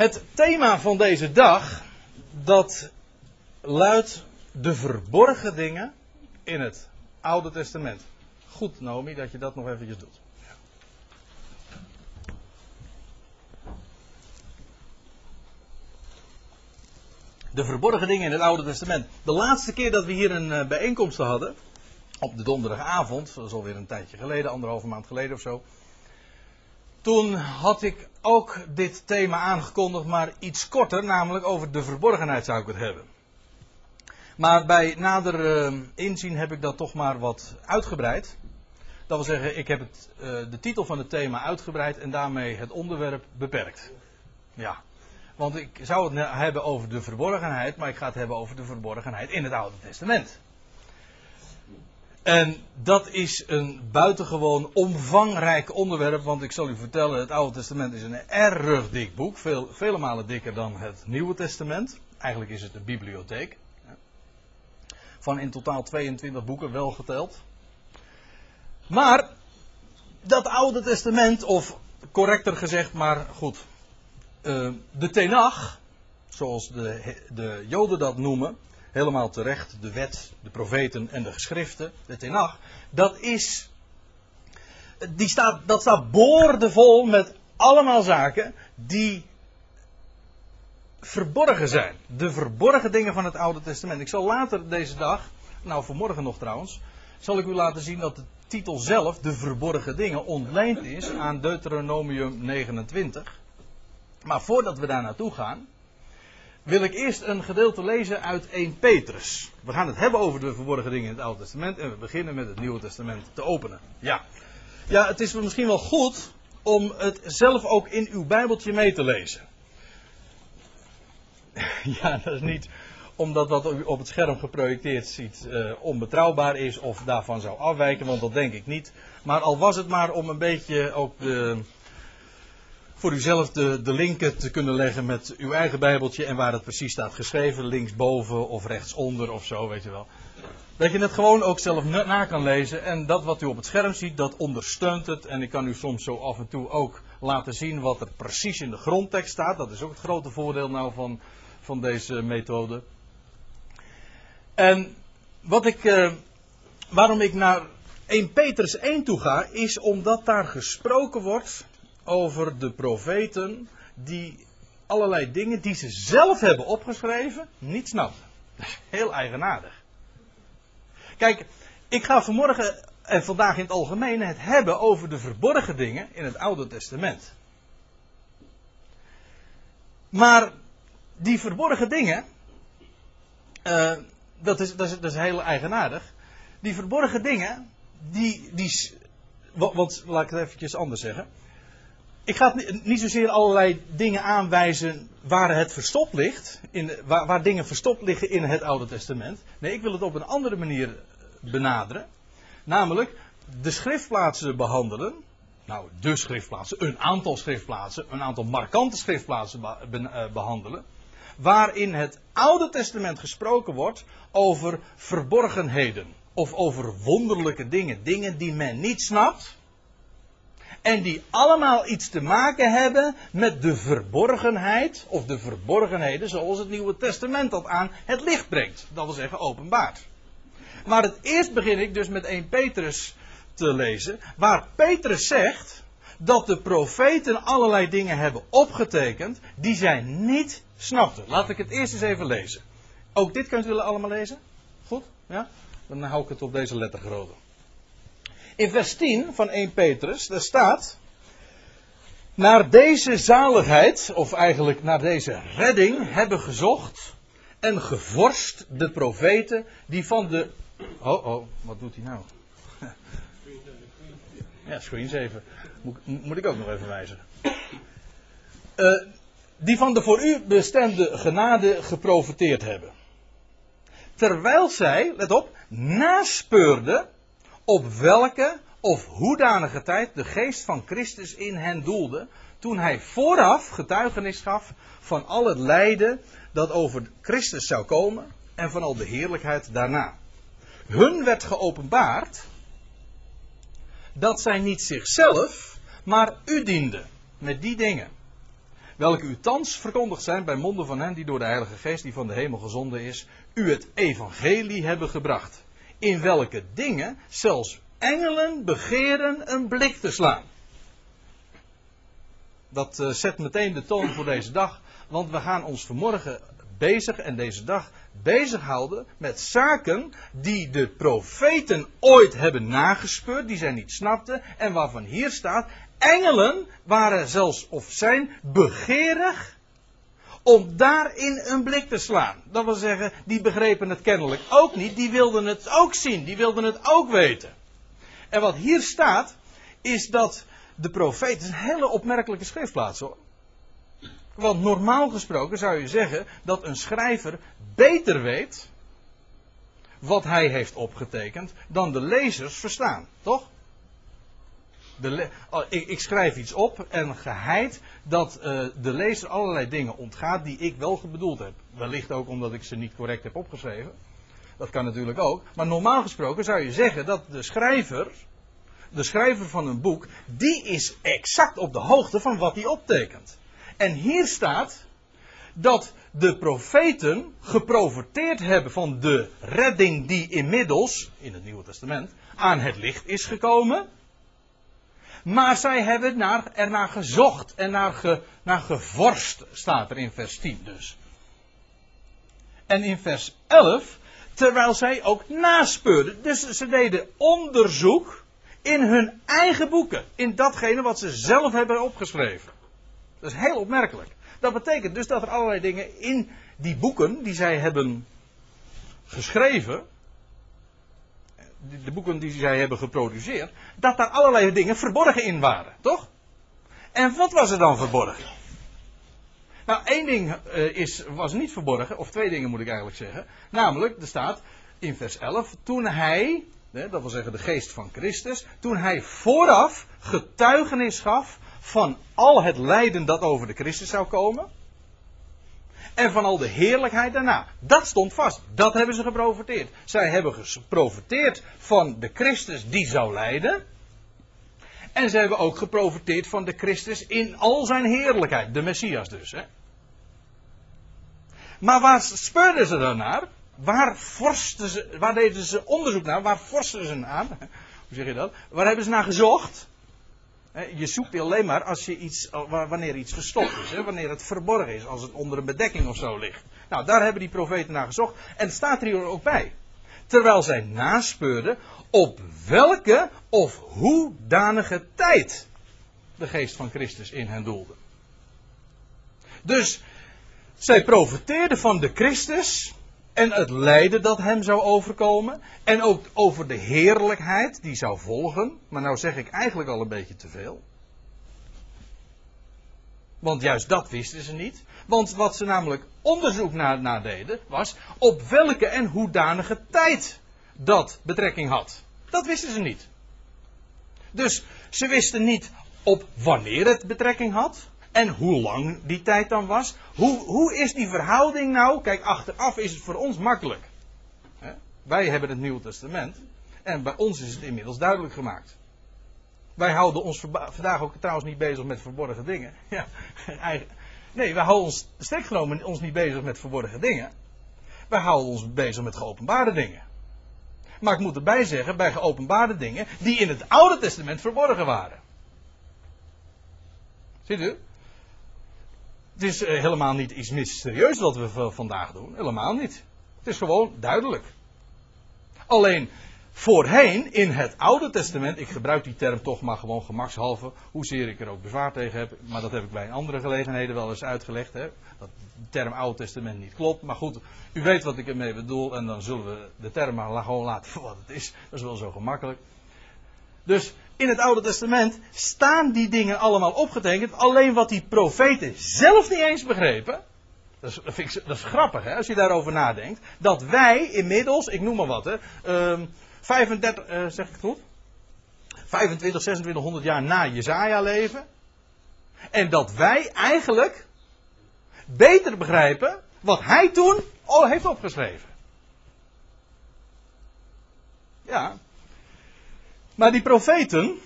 Het thema van deze dag, dat luidt de verborgen dingen in het Oude Testament. Goed, Naomi, dat je dat nog eventjes doet. De verborgen dingen in het Oude Testament. De laatste keer dat we hier een eh, bijeenkomst hadden, op de donderdagavond, dat is alweer een tijdje geleden, anderhalve maand geleden of zo. Toen had ik ook dit thema aangekondigd, maar iets korter, namelijk over de verborgenheid zou ik het hebben. Maar bij nader uh, inzien heb ik dat toch maar wat uitgebreid. Dat wil zeggen, ik heb het, uh, de titel van het thema uitgebreid en daarmee het onderwerp beperkt. Ja, want ik zou het hebben over de verborgenheid, maar ik ga het hebben over de verborgenheid in het Oude Testament. En dat is een buitengewoon omvangrijk onderwerp, want ik zal u vertellen, het Oude Testament is een erg dik boek, veel, vele malen dikker dan het Nieuwe Testament. Eigenlijk is het een bibliotheek. Van in totaal 22 boeken wel geteld. Maar dat Oude Testament, of correcter gezegd, maar goed, uh, de Tenach, zoals de, de Joden dat noemen, helemaal terecht, de wet, de profeten en de geschriften, de Tenach, dat is, die staat, dat staat boordevol met allemaal zaken die verborgen zijn. De verborgen dingen van het Oude Testament. Ik zal later deze dag, nou vanmorgen nog trouwens, zal ik u laten zien dat de titel zelf, de verborgen dingen, ontleend is aan Deuteronomium 29. Maar voordat we daar naartoe gaan, wil ik eerst een gedeelte lezen uit 1 Petrus. We gaan het hebben over de verborgen dingen in het Oude Testament en we beginnen met het Nieuwe Testament te openen. Ja, ja het is misschien wel goed om het zelf ook in uw Bijbeltje mee te lezen. Ja, dat is niet omdat wat u op het scherm geprojecteerd ziet uh, onbetrouwbaar is of daarvan zou afwijken, want dat denk ik niet. Maar al was het maar om een beetje ook de, voor uzelf de, de linken te kunnen leggen met uw eigen Bijbeltje en waar het precies staat geschreven, linksboven of rechtsonder of zo, weet je wel. Dat je het gewoon ook zelf na kan lezen en dat wat u op het scherm ziet, dat ondersteunt het. En ik kan u soms zo af en toe ook laten zien wat er precies in de grondtekst staat. Dat is ook het grote voordeel nou van, van deze methode. En wat ik, uh, waarom ik naar 1 Petrus 1 toe ga, is omdat daar gesproken wordt over de profeten die allerlei dingen die ze zelf hebben opgeschreven niet snappen. Heel eigenaardig. Kijk, ik ga vanmorgen en vandaag in het algemeen het hebben over de verborgen dingen in het Oude Testament. Maar die verborgen dingen, uh, dat, is, dat, is, dat is heel eigenaardig. Die verborgen dingen, die, die, want laat ik het eventjes anders zeggen ik ga niet zozeer allerlei dingen aanwijzen waar het verstopt ligt, in, waar, waar, dingen verstopt liggen in het Oude Testament. Nee, ik wil het op een andere manier benaderen. Namelijk de schriftplaatsen behandelen. Nou, de schriftplaatsen, een aantal schriftplaatsen, een aantal markante schriftplaatsen eh, behandelen. Waarin het Oude Testament gesproken wordt over verborgenheden. Of over wonderlijke dingen. Dingen die men niet snapt en die allemaal iets te maken hebben met de verborgenheid, of de verborgenheden zoals het Nieuwe Testament dat aan het licht brengt. Dat wil zeggen openbaard. Maar het eerst begin ik dus met 1 Petrus te lezen, waar Petrus zegt dat de profeten allerlei dingen hebben opgetekend die zij niet snapten. Laat ik het eerst eens even lezen. Ook dit kunt u allemaal lezen? Goed? Ja? Dan hou ik het op deze lettergrootte. In vers 10 van 1 Petrus, daar staat. Naar deze zaligheid, of eigenlijk naar deze redding, hebben gezocht en gevorst de profeten die van de. Oh, oh, wat doet hij nou? Ja, screensaver. Moet, moet ik ook nog even wijzen. Uh, die van de voor u bestemde genade geprofiteerd hebben. Terwijl zij, let op, naspeurden op welke of hoedanige tijd de geest van Christus in hen doelde, toen hij vooraf getuigenis gaf van al het lijden dat over Christus zou komen en van al de heerlijkheid daarna. Hun werd geopenbaard dat zij niet zichzelf, maar u dienden met die dingen. welke u thans verkondigd zijn bij monden van hen die door de Heilige Geest die van de hemel gezonden is, u het evangelie hebben gebracht. In welke dingen zelfs engelen begeren een blik te slaan. Dat uh, zet meteen de toon voor deze dag, want we gaan ons vanmorgen bezig en deze dag bezighouden met zaken die de profeten ooit hebben nagespeurd, die zij niet snapten en waarvan hier staat, engelen waren zelfs of zijn begeerig om daarin een blik te slaan. Dat wil zeggen, die begrepen het kennelijk ook niet, die wilden het ook zien, die wilden het ook weten. En wat hier staat, is dat de profeet, het is een hele opmerkelijke schriftplaats hoor. Want normaal gesproken zou je zeggen dat een schrijver beter weet wat hij heeft opgetekend dan de lezers verstaan, toch? De oh, ik, ik, schrijf iets op en geheid dat uh, de lezer allerlei dingen ontgaat die ik wel bedoeld heb. Wellicht ook omdat ik ze niet correct heb opgeschreven. Dat kan natuurlijk ook. Maar normaal gesproken zou je zeggen dat de schrijver, de schrijver van een boek, die is exact op de hoogte van wat hij optekent. En hier staat dat de profeten geprofiteerd hebben van de redding die inmiddels, in het Nieuwe Testament, aan het licht is gekomen. Maar zij hebben naar, ernaar gezocht en naar, ge, naar gevorst, staat er in vers 10 dus. En in vers 11, terwijl zij ook naspeurden. Dus ze deden onderzoek in hun eigen boeken. In datgene wat ze zelf hebben opgeschreven. Dat is heel opmerkelijk. Dat betekent dus dat er allerlei dingen in die boeken die zij hebben geschreven, de boeken die zij hebben geproduceerd, dat daar allerlei dingen verborgen in waren, toch? En wat was er dan verborgen? Nou, één ding uh, is, was niet verborgen, of twee dingen moet ik eigenlijk zeggen. Namelijk, er staat in vers 11, toen hij, dat wil zeggen de geest van Christus, toen hij vooraf getuigenis gaf van al het lijden dat over de Christus zou komen. En van al de heerlijkheid daarna. Dat stond vast. Dat hebben ze geprofiteerd. Zij hebben geprofiteerd van de Christus die zou lijden. En ze hebben ook geprofiteerd van de Christus in al zijn heerlijkheid. De Messias dus. Hè? Maar waar speurden ze dan naar? Waar, ze, waar deden ze onderzoek naar? Waar forsten ze aan? Hoe zeg je dat? Waar hebben ze naar gezocht? Je zoekt alleen maar als je iets, wanneer iets verstopt is, wanneer het verborgen is, als het onder een bedekking of zo ligt. Nou, daar hebben die profeten naar gezocht. En het staat er hier ook bij. Terwijl zij naspeurden op welke of hoedanige tijd de geest van Christus in hen doelde. Dus zij profeteerden van de Christus en het lijden dat hem zou overkomen. En ook over de heerlijkheid die zou volgen. Maar nou zeg ik eigenlijk al een beetje te veel. Want juist dat wisten ze niet. Want wat ze namelijk onderzoek naar, deden, was op welke en hoedanige tijd dat betrekking had. Dat wisten ze niet. Dus ze wisten niet op wanneer het betrekking had. En hoe lang die tijd dan was. Hoe, hoe is die verhouding nou? Kijk, achteraf is het voor ons makkelijk. Wij hebben het Nieuwe Testament. En bij ons is het inmiddels duidelijk gemaakt. Wij houden ons vandaag ook trouwens niet bezig met verborgen dingen. Ja, nee, wij houden ons sterk genomen ons niet bezig met verborgen dingen. Wij houden ons bezig met geopenbaarde dingen. Maar ik moet erbij zeggen, bij geopenbaarde dingen die in het Oude Testament verborgen waren. Ziet u? Het is eh, helemaal niet iets mysterieus wat we vandaag doen. Helemaal niet. Het is gewoon duidelijk. Alleen voorheen in het Oude Testament, ik gebruik die term toch maar gewoon gemakshalve, hoezeer ik er ook bezwaar tegen heb, maar dat heb ik bij andere gelegenheden wel eens uitgelegd. Hè, dat de term Oude Testament niet klopt. Maar goed, u weet wat ik ermee bedoel en dan zullen we de term maar gewoon laten voor wat het is. Dat is wel zo gemakkelijk. Dus in het Oude Testament staan die dingen allemaal opgetekend. Alleen wat die profeten zelf niet eens begrepen. Dat is, dat, ik, grappig hè, als je daarover nadenkt. Dat wij inmiddels, ik noem maar wat hè. 35, uh, zeg ik het goed? 25, 2600 jaar na Jezaja leven. En dat wij eigenlijk beter begrijpen wat hij toen al heeft opgeschreven. Ja, maar die profeten,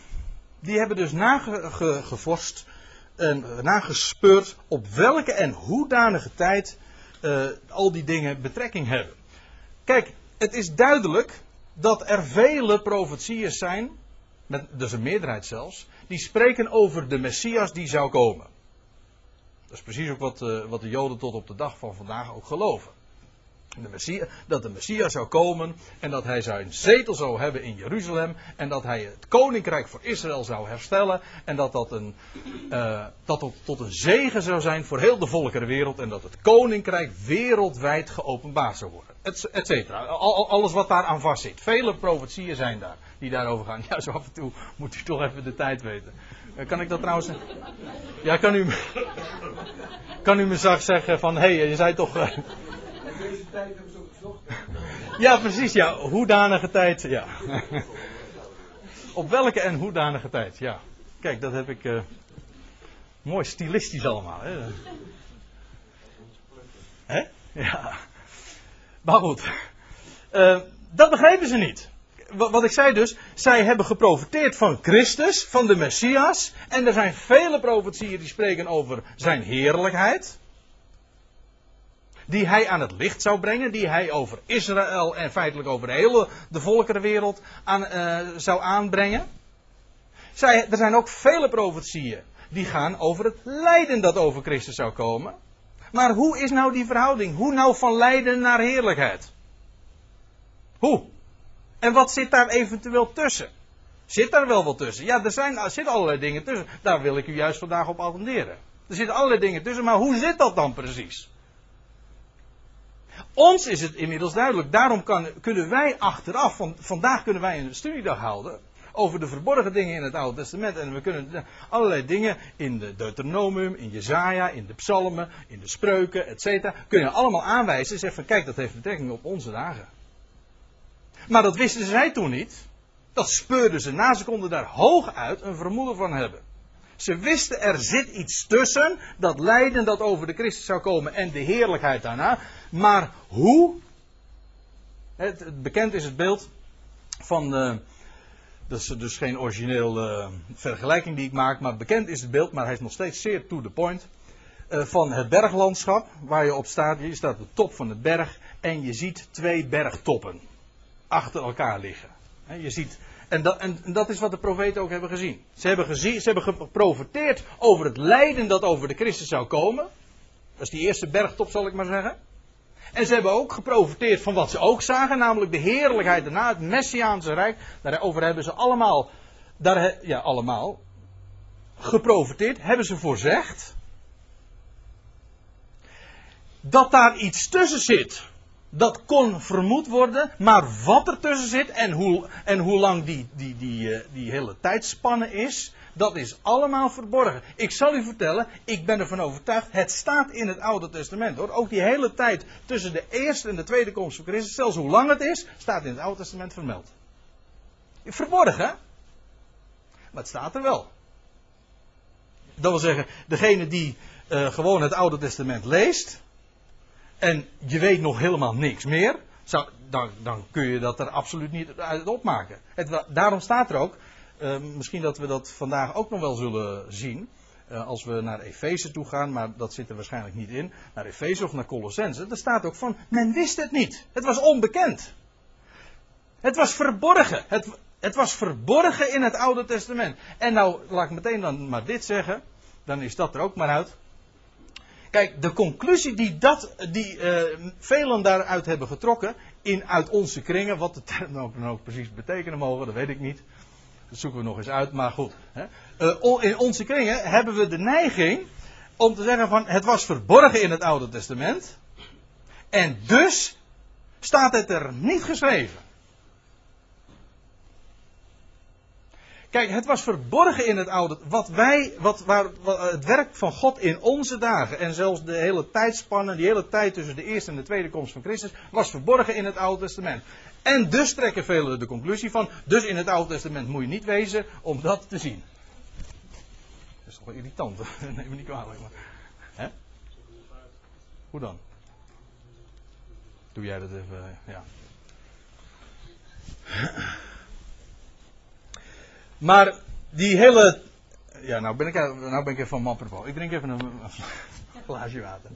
die hebben dus nagevorst en nagespeurd op welke en hoedanige tijd uh, al die dingen betrekking hebben. Kijk, het is duidelijk dat er vele profetieën zijn, met, dus een meerderheid zelfs, die spreken over de Messias die zou komen. Dat is precies ook wat, uh, wat de Joden tot op de dag van vandaag ook geloven de dat de Messias zou komen en dat hij zijn zetel zou hebben in Jeruzalem en dat hij het koninkrijk voor Israël zou herstellen en dat dat, een, uh, dat tot, tot een zegen zou zijn voor heel de volkerenwereld en dat het koninkrijk wereldwijd geopenbaard zou worden, et cetera. Al, alles wat daar aan vast zit. Vele profetieën zijn daar die daarover gaan. Ja, zo af en toe moet u toch even de tijd weten. Uh, kan ik dat trouwens... Ja, kan u, kan u me straks zeggen van, hé, hey, je zei toch... Tijd hebben ook. Ja, precies, ja. Hoedanige tijd, ja. Op welke en hoedanige tijd, ja. Kijk, dat heb ik uh, mooi stilistisch allemaal. Hè? hè? Ja. Maar goed. Uh, dat begrepen ze niet. Wat ik zei dus, zij hebben geprofiteerd van Christus, van de Messias. En er zijn vele profetieën die spreken over zijn heerlijkheid die hij aan het licht zou brengen, die hij over Israël en feitelijk over de hele de volkerenwereld aan, uh, zou aanbrengen. Zij, er zijn ook vele profetieën die gaan over het lijden dat over Christus zou komen. Maar hoe is nou die verhouding? Hoe nou van lijden naar heerlijkheid? Hoe? En wat zit daar eventueel tussen? Zit daar wel wat tussen? Ja, er, zijn, er zitten allerlei dingen tussen. Daar wil ik u juist vandaag op attenderen. Er zitten allerlei dingen tussen, maar hoe zit dat dan precies? Ons is het inmiddels duidelijk. Daarom kunnen wij achteraf, van, vandaag kunnen wij een studiedag houden. Over de verborgen dingen in het Oude Testament. En we kunnen allerlei dingen in de Deuteronomium, in Jezaja, in de psalmen, in de spreuken, etc. Kunnen allemaal aanwijzen en zeggen van kijk, dat heeft betrekking op onze dagen. Maar dat wisten zij toen niet. Dat speurden ze na. Ze konden daar hooguit een vermoeden van hebben. Ze wisten er zit iets tussen, dat lijden dat over de Christus zou komen en de heerlijkheid daarna. Maar hoe? Het, bekend is het beeld van. Dat is dus geen origineel uh, vergelijking die ik maak, maar bekend is het beeld, maar hij is nog steeds zeer to the point. Uh, van het berglandschap waar je op staat. Je staat op de top van de berg en je ziet twee bergtoppen achter elkaar liggen. Je ziet en dat, en dat, is wat de profeten ook hebben gezien. Ze hebben, gezien, ze hebben geprofiteerd over het lijden dat over de Christus zou komen. Dat is die eerste bergtop, zal ik maar zeggen. En ze hebben ook geprofiteerd van wat ze ook zagen, namelijk de heerlijkheid daarna, het Messiaanse Rijk. Daarover hebben ze allemaal, daar, ja, allemaal, geprofiteerd, hebben ze voorzegd. Dat daar iets tussen zit dat kon vermoed worden, maar wat er tussen zit en hoe, en hoe lang die, die, die, eh, die hele tijdspanne is, dat is allemaal verborgen. Ik zal u vertellen, ik ben ervan overtuigd, het staat in het Oude Testament hoor. Ook die hele tijd tussen de eerste en de tweede komst van Christus, zelfs hoe lang het is, staat in het Oude Testament vermeld. Verborgen, maar het staat er wel. Dat wil zeggen, degene die uh, gewoon het Oude Testament leest, en je weet nog helemaal niks meer, zou, dan, dan, kun je dat er absoluut niet uit opmaken. Het, daarom staat er ook, uh, misschien dat we dat vandaag ook nog wel zullen zien, uh, als we naar Efeze toe gaan, maar dat zit er waarschijnlijk niet in, naar Efeze of naar Colossense, daar staat ook van, men wist het niet. Het was onbekend. Het was verborgen. Het, het was verborgen in het Oude Testament. En nou, laat ik meteen dan maar dit zeggen, dan is dat er ook maar uit. Kijk, de conclusie die, dat, die uh, velen daaruit hebben getrokken, in, uit onze kringen, wat de termen ook dan ook precies betekenen mogen, dat weet ik niet. Dat zoeken we nog eens uit, maar goed. Hè. Uh, in onze kringen hebben we de neiging om te zeggen van het was verborgen in het Oude Testament. En dus staat het er niet geschreven. Kijk, het was verborgen in het oude. Wat wij, wat, waar, wat, het werk van God in onze dagen. En zelfs de hele tijdspannen, die hele tijd tussen de eerste en de tweede komst van Christus. was verborgen in het Oude Testament. En dus trekken velen de conclusie van. Dus in het Oude Testament moet je niet wezen om dat te zien. Dat is toch wel irritant, neem me niet kwalijk. Maar. Hè? Hoe dan? Doe jij dat even, ja. Maar die hele, ja, nou ben ik, nou ben ik even van mapperbal. Ik drink even een, een glaasje water.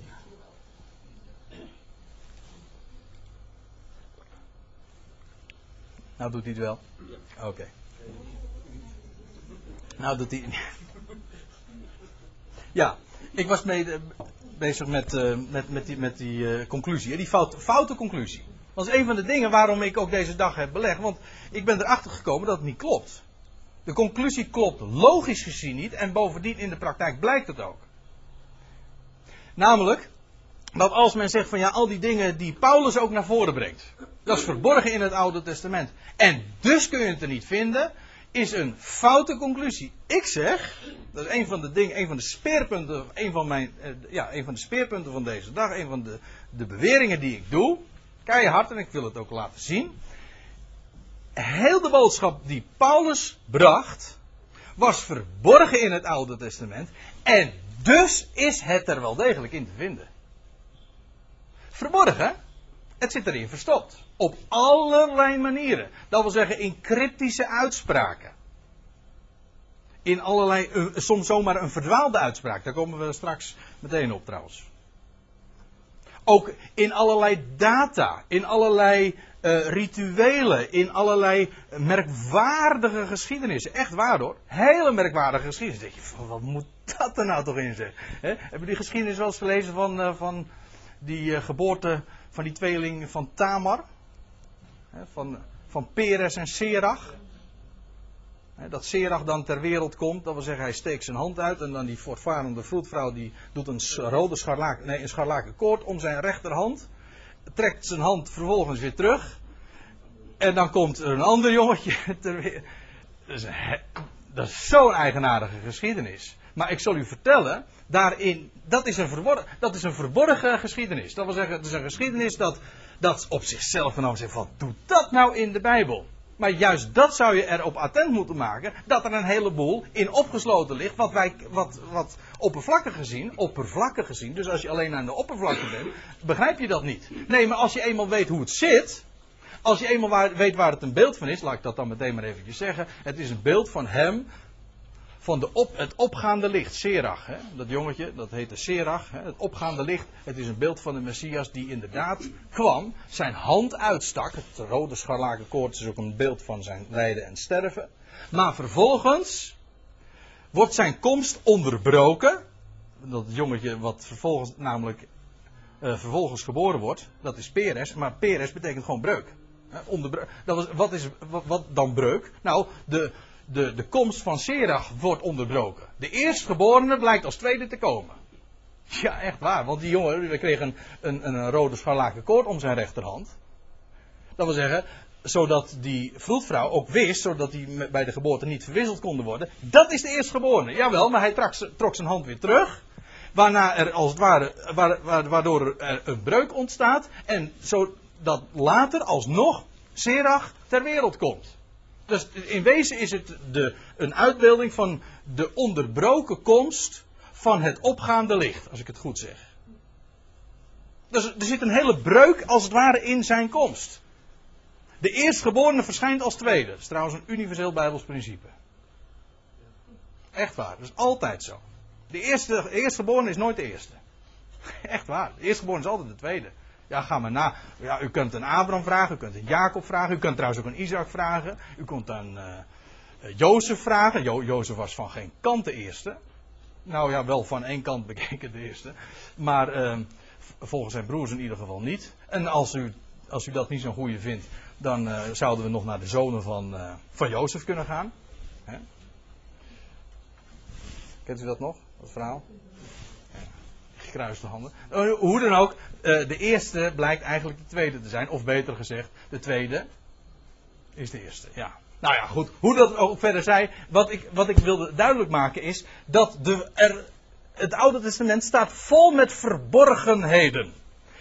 Nou doet hij het wel. Oké. Nou doet hij. Ja, ik was mee, bezig met, uh, met, met die, met die uh, conclusie. Die fout, foute conclusie. Dat is een van de dingen waarom ik ook deze dag heb belegd. Want ik ben erachter gekomen dat het niet klopt. De conclusie klopt logisch gezien niet. En bovendien in de praktijk blijkt het ook. Namelijk, dat als men zegt van ja, al die dingen die Paulus ook naar voren brengt. Dat is verborgen in het Oude Testament. En dus kun je het er niet vinden. Is een foute conclusie. Ik zeg, dat is een van de dingen, een van de speerpunten, een van mijn, eh, ja, een van de speerpunten van deze dag, een van de, de beweringen die ik doe. Keihard, en ik wil het ook laten zien. Heel de boodschap die Paulus bracht, was verborgen in het Oude Testament. En dus is het er wel degelijk in te vinden. Verborgen, het zit erin verstopt. Op allerlei manieren. Dat wil zeggen in cryptische uitspraken. In allerlei, uh, soms zomaar een verdwaalde uitspraak. Daar komen we straks meteen op trouwens. Ook in allerlei data, in allerlei uh, rituelen, in allerlei merkwaardige geschiedenissen. Echt waar hoor. Hele merkwaardige geschiedenis. Denk je, wat moet dat er nou toch in zijn? Hebben die geschiedenis wel eens gelezen van, uh, van die geboorte van die tweeling van Tamar? van, van Peres en Serach. Dat Serach dan ter wereld komt, dat wil zeggen hij steekt zijn hand uit en dan die voortvarende vroedvrouw die doet een rode scharlaken, nee, een scharlaken koord om zijn rechterhand. Trekt zijn hand vervolgens weer terug. En dan komt er een ander jongetje ter wereld. Dat is, dat is zo'n eigenaardige geschiedenis. Maar ik zal u vertellen, daarin, dat is, een verborgen, dat is een verborgen geschiedenis. Dat wil zeggen, het is een geschiedenis dat dat op zichzelf genomen zegt van, doe dat nou in de Bijbel. Maar juist dat zou je erop attent moeten maken, dat er een heleboel in opgesloten ligt, wat wij, wat, wat oppervlakkig gezien, oppervlakkig gezien, dus als je alleen aan de oppervlakte bent, begrijp je dat niet. Nee, maar als je eenmaal weet hoe het zit, als je eenmaal weet waar het een beeld van is, laat ik dat dan meteen maar eventjes zeggen, het is een beeld van hem van de op, het opgaande licht, Serach. Hè? Dat jongetje, dat heette Serach. Hè? Het opgaande licht, het is een beeld van de Messias die inderdaad kwam, zijn hand uitstak. Het rode scharlakenkoord is ook een beeld van zijn lijden en sterven. Maar vervolgens wordt zijn komst onderbroken. Dat jongetje wat vervolgens namelijk uh, vervolgens geboren wordt, dat is Peres. Maar Peres betekent gewoon breuk. Onderbreuk. Dat was, wat is wat dan breuk? Nou, de, de, de komst van Serach wordt onderbroken. De eerstgeborene blijkt als tweede te komen. Ja, echt waar. Want die jongen we kregen een, een, een rode scharlaken koord om zijn rechterhand. Dat wil zeggen, zodat die vroedvrouw ook wist, zodat die bij de geboorte niet verwisseld konden worden. Dat is de eerstgeborene. Jawel, maar hij trok, trok zijn hand weer terug. Waarna er als het ware, waardoor er een breuk ontstaat. En zodat later alsnog Serach ter wereld komt. Dus in wezen is het de, een uitbeelding van de onderbroken komst van het opgaande licht, als ik het goed zeg. Dus er zit een hele breuk als het ware in zijn komst. De eerstgeborene verschijnt als tweede. Dat is trouwens een universeel Bijbels principe. Echt waar, dat is altijd zo. De eerste, eerstgeborene is nooit de eerste. Echt waar, de eerstgeborene is altijd de tweede. Ja, ga maar na. Ja, u kunt een Abraham vragen, u kunt een Jacob vragen, u kunt trouwens ook een Isaac vragen. U kunt een uh, Jozef vragen. Jo Jozef was van geen kant de eerste. Nou ja, wel van één kant bekeken de eerste. Maar uh, volgens zijn broers in ieder geval niet. En als u, als u dat niet zo'n goede vindt, dan uh, zouden we nog naar de zonen van, van Jozef kunnen gaan. Hè? Kent u dat nog, dat verhaal? Gekruiste handen. Eh, hoe dan ook, eh, de eerste blijkt eigenlijk de tweede te zijn. Of beter gezegd, de tweede is de eerste. Ja. Nou ja, goed. Hoe dat ook verder zij. Wat ik, wat ik wilde duidelijk maken is dat de, er, het Oude Testament staat vol met verborgenheden.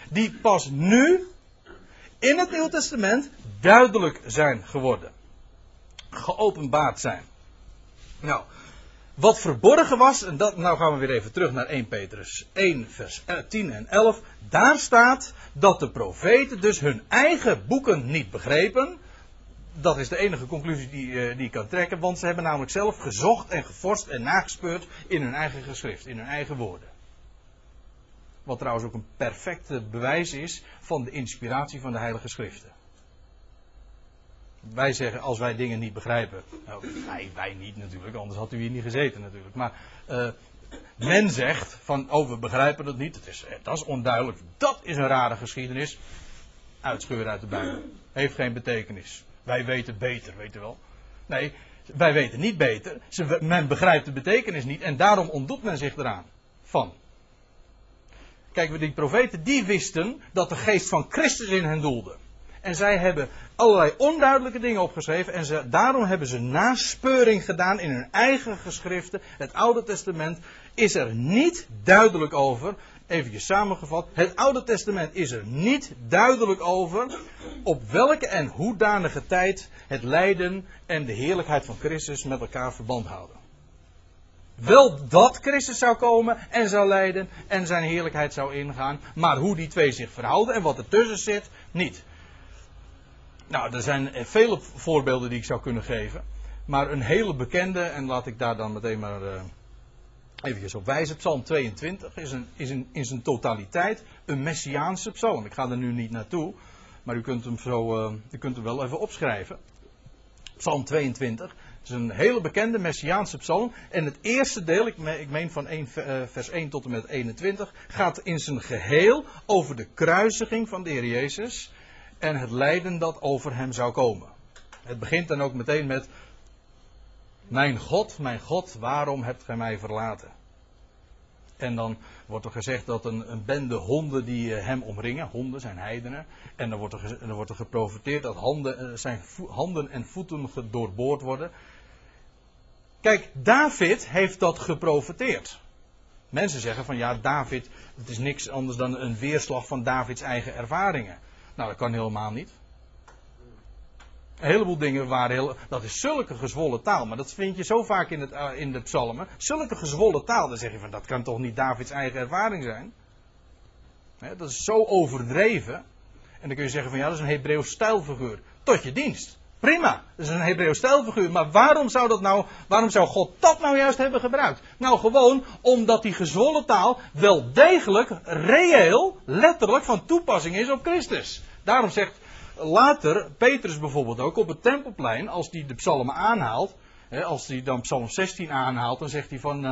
Die pas nu in het Nieuwe Testament duidelijk zijn geworden. Geopenbaard zijn. Nou, wat verborgen was, en dat, nou gaan we weer even terug naar 1 Petrus 1, vers 10 en 11. Daar staat dat de profeten dus hun eigen boeken niet begrepen. dat is de enige conclusie die, die ik kan trekken, want ze hebben namelijk zelf gezocht en gevorst en nagespeurd in hun eigen geschrift, in hun eigen woorden. Wat trouwens ook een perfecte bewijs is van de inspiratie van de Heilige Schriften. Wij zeggen als wij dingen niet begrijpen. Nou, wij, wij niet natuurlijk, anders had u hier niet gezeten natuurlijk. Maar uh, men zegt van, oh we begrijpen het niet, is, eh, dat is onduidelijk, dat is een rare geschiedenis. Uitscheuren uit de Bijbel. Heeft geen betekenis. Wij weten beter, weet je wel. Nee, wij weten niet beter. men begrijpt de betekenis niet en daarom ontdoet men zich eraan. Van. Kijk, die profeten die wisten dat de geest van Christus in hen doelde. En zij hebben allerlei onduidelijke dingen opgeschreven. En ze, daarom hebben ze naspeuring gedaan in hun eigen geschriften. Het Oude Testament is er niet duidelijk over. Even samengevat. Het Oude Testament is er niet duidelijk over. Op welke en hoedanige tijd het lijden en de heerlijkheid van Christus met elkaar verband houden. Wel dat Christus zou komen en zou lijden en zijn heerlijkheid zou ingaan. Maar hoe die twee zich verhouden en wat ertussen zit, niet. Nou, er zijn vele voorbeelden die ik zou kunnen geven. Maar een hele bekende, en laat ik daar dan meteen maar uh, op wijzen. Psalm 22 is, een, is in zijn totaliteit een messiaanse psalm. Ik ga er nu niet naartoe, maar u kunt hem, zo, uh, u kunt hem wel even opschrijven. Psalm 22 is een hele bekende messiaanse psalm. En het eerste deel, ik, ik meen van 1, uh, vers 1 tot en met 21, gaat in zijn geheel over de kruisiging van de Heer Jezus en het lijden dat over hem zou komen. Het begint dan ook meteen met: Mijn God, mijn God, waarom hebt gij mij verlaten? En dan wordt er gezegd dat een, een bende honden die eh, hem omringen, honden zijn heidenen. En dan wordt er, dan wordt er geprofiteerd dat handen, eh, zijn handen en voeten doorboord worden. Kijk, David heeft dat geprofiteerd. Mensen zeggen van ja, David, het is niks anders dan een weerslag van Davids eigen ervaringen. Nou, dat kan helemaal niet. Een heleboel dingen waren heel. Dat is zulke gezwollen taal. Maar dat vind je zo vaak in, het, uh, in de psalmen. Zulke gezwollen taal. Dan zeg je van dat kan toch niet Davids eigen ervaring zijn? dat is zo overdreven. En dan kun je zeggen van ja, dat is een Hebreeuws stijlfiguur. Tot je dienst. Prima, dat is een Hebreeuws stijlfiguur. Maar waarom zou, dat nou, waarom zou God dat nou juist hebben gebruikt? Nou, gewoon omdat die gezwollen taal wel degelijk, reëel, letterlijk van toepassing is op Christus. Daarom zegt later Petrus bijvoorbeeld ook op het tempelplein, als hij de psalmen aanhaalt, hè, als hij dan psalm 16 aanhaalt, dan zegt hij van, uh,